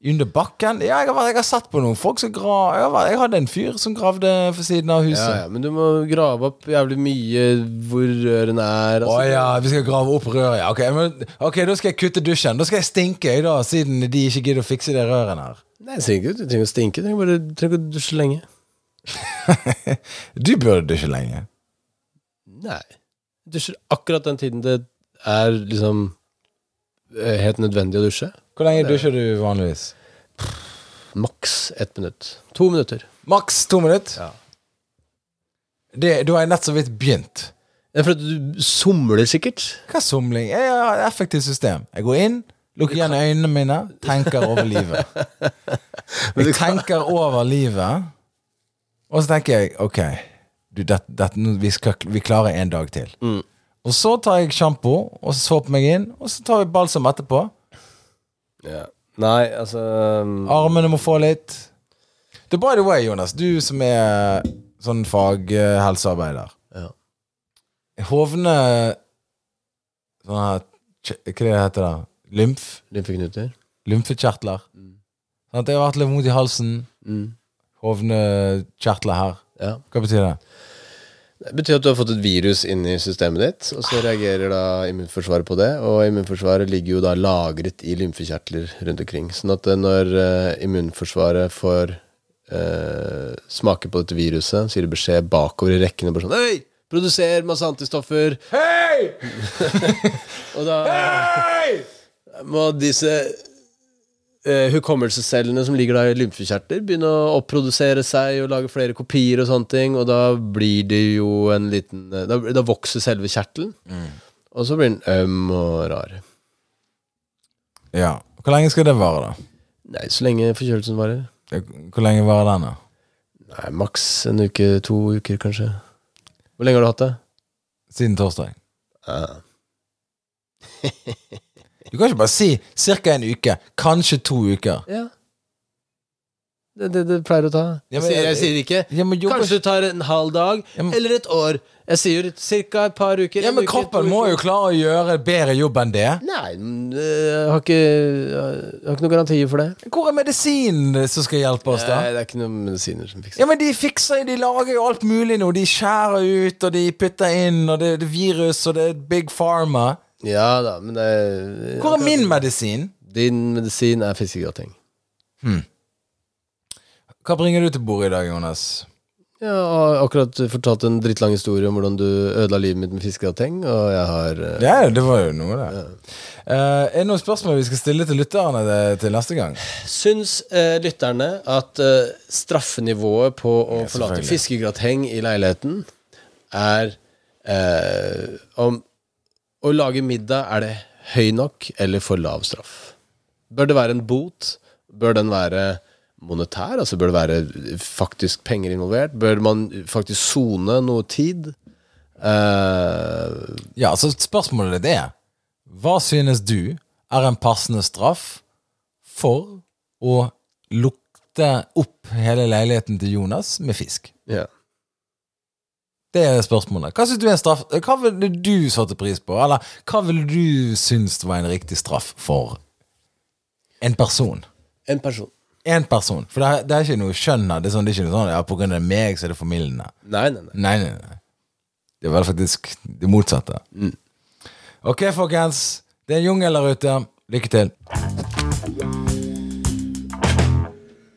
Under bakken. Ja, jeg har, jeg har satt på noen folk som grav... Jeg, har jeg hadde en fyr som gravde for siden av huset. Ja, ja, men du må grave opp jævlig mye hvor rørene er. Å altså. ja, vi skal grave opp røret. Ja. Ok, men, ok, da skal jeg kutte dusjen. Da skal jeg stinke, jeg, da, siden de ikke gidder å fikse de rørene her. Nei, du trenger ikke, å stinke. Du trenger ikke å dusje lenge. Du burde dusje lenge. Nei. Jeg dusjer akkurat den tiden det er liksom helt nødvendig å dusje. Hvor lenge dusjer du vanligvis? Maks ett minutt. To minutter. Maks to minutter. Ja. Det, da har jeg nett så vidt begynt. Det er fordi du somler sikkert. Hva somling? Jeg har et effektivt system. Jeg går inn, lukker igjen øynene mine, tenker over livet. Jeg tenker over livet, og så tenker jeg ok, du, det, det, vi, skal, vi klarer en dag til. Mm. Og så tar jeg sjampo, og så såper meg inn, og så tar vi balsam etterpå. Ja. Nei, altså um, Armene må få litt. Det er by the way, Jonas, du som er sånn faghelsearbeider. Ja. Hovne Sånn her Hva det det heter da? Lymf? Lymfeknuter. Lymfekjertler. Sånn at jeg har vært litt vondt i halsen. Mm. Hovnekjertler her. Ja. Hva betyr det? Det betyr at du har fått et virus inn i systemet ditt, og så reagerer da immunforsvaret på det. Og immunforsvaret ligger jo da lagret i lymfekjertler rundt omkring. Sånn at eh, når eh, immunforsvaret får eh, smake på dette viruset, så gir det beskjed bakover i rekkene bare sånn Hei! Produser masse antistoffer! Hei! Og da Hei! må disse eh, hukommelsescellene som ligger da i lymfekjertler, begynne å opprodusere seg og lage flere kopier og sånne ting, og da blir det jo en liten eh, Da, da vokser selve kjertelen, og så blir den øm og rar. Ja. Hvor lenge skal det vare, da? Nei, så lenge forkjølelsen varer. Hvor lenge varer den, da? Nei, maks en uke, to uker, kanskje. Hvor lenge har du hatt det? Siden torsdag. Ah. Du kan ikke bare si ca. en uke. Kanskje to uker. Ja. Det, det, det pleier å ta. Ja, Jeg men- sier, jeg sier ikke Ja, men jo, Kanskje det tar en halv dag, Ja, men- eller et år. Jeg sier ca. et par uker. Ja, men uke, kroppen må jo klare å gjøre bedre jobb enn det. Nei, jeg har ikke Jeg har ikke noen garantier for det. Hvor er medisinen som skal hjelpe oss, da? Nei, det er ikke noen medisiner som fikser Ja, men De fikser De lager jo alt mulig nå. De skjærer ut, og de putter inn, og det, det er virus, og det er big pharma. Ja da, men det Hvor er min medisin? Din medisin er fiskegrateng. Hva bringer du til bordet i dag, Jonas? Jeg har akkurat fortalt en drittlang historie om hvordan du ødela livet mitt med fiskegrateng, og jeg har uh, Ja, det var jo noe, det. Eh, er det noen spørsmål vi skal stille til lytterne til, til neste gang? Syns uh, lytterne at eh, straffenivået på å Ja, forlate fiskegrateng i leiligheten er eh, Om å lage middag, er det høy nok eller for lav straff? Bør det være en bot? Bør den være monetær? Altså Bør det være faktisk penger involvert? Bør man faktisk sone noe tid? Uh... Ja, så spørsmålet er det. Hva synes du er en passende straff for å lukte opp hele leiligheten til Jonas med fisk? ja. Det er spørsmålet. Hva synes du er en straff Hva ville du satt pris på? Eller hva ville du synes var en riktig straff for en person? En person. En person. For det er, det er ikke noe skjønn her. Det er, sånn, det er ikke noe sånn ja, på grunn av meg så er det formildende. Nei, nei, nei. Nei, nei, nei. Det var faktisk det motsatte. Ok, folkens. Det er en jungel der ute. Lykke til.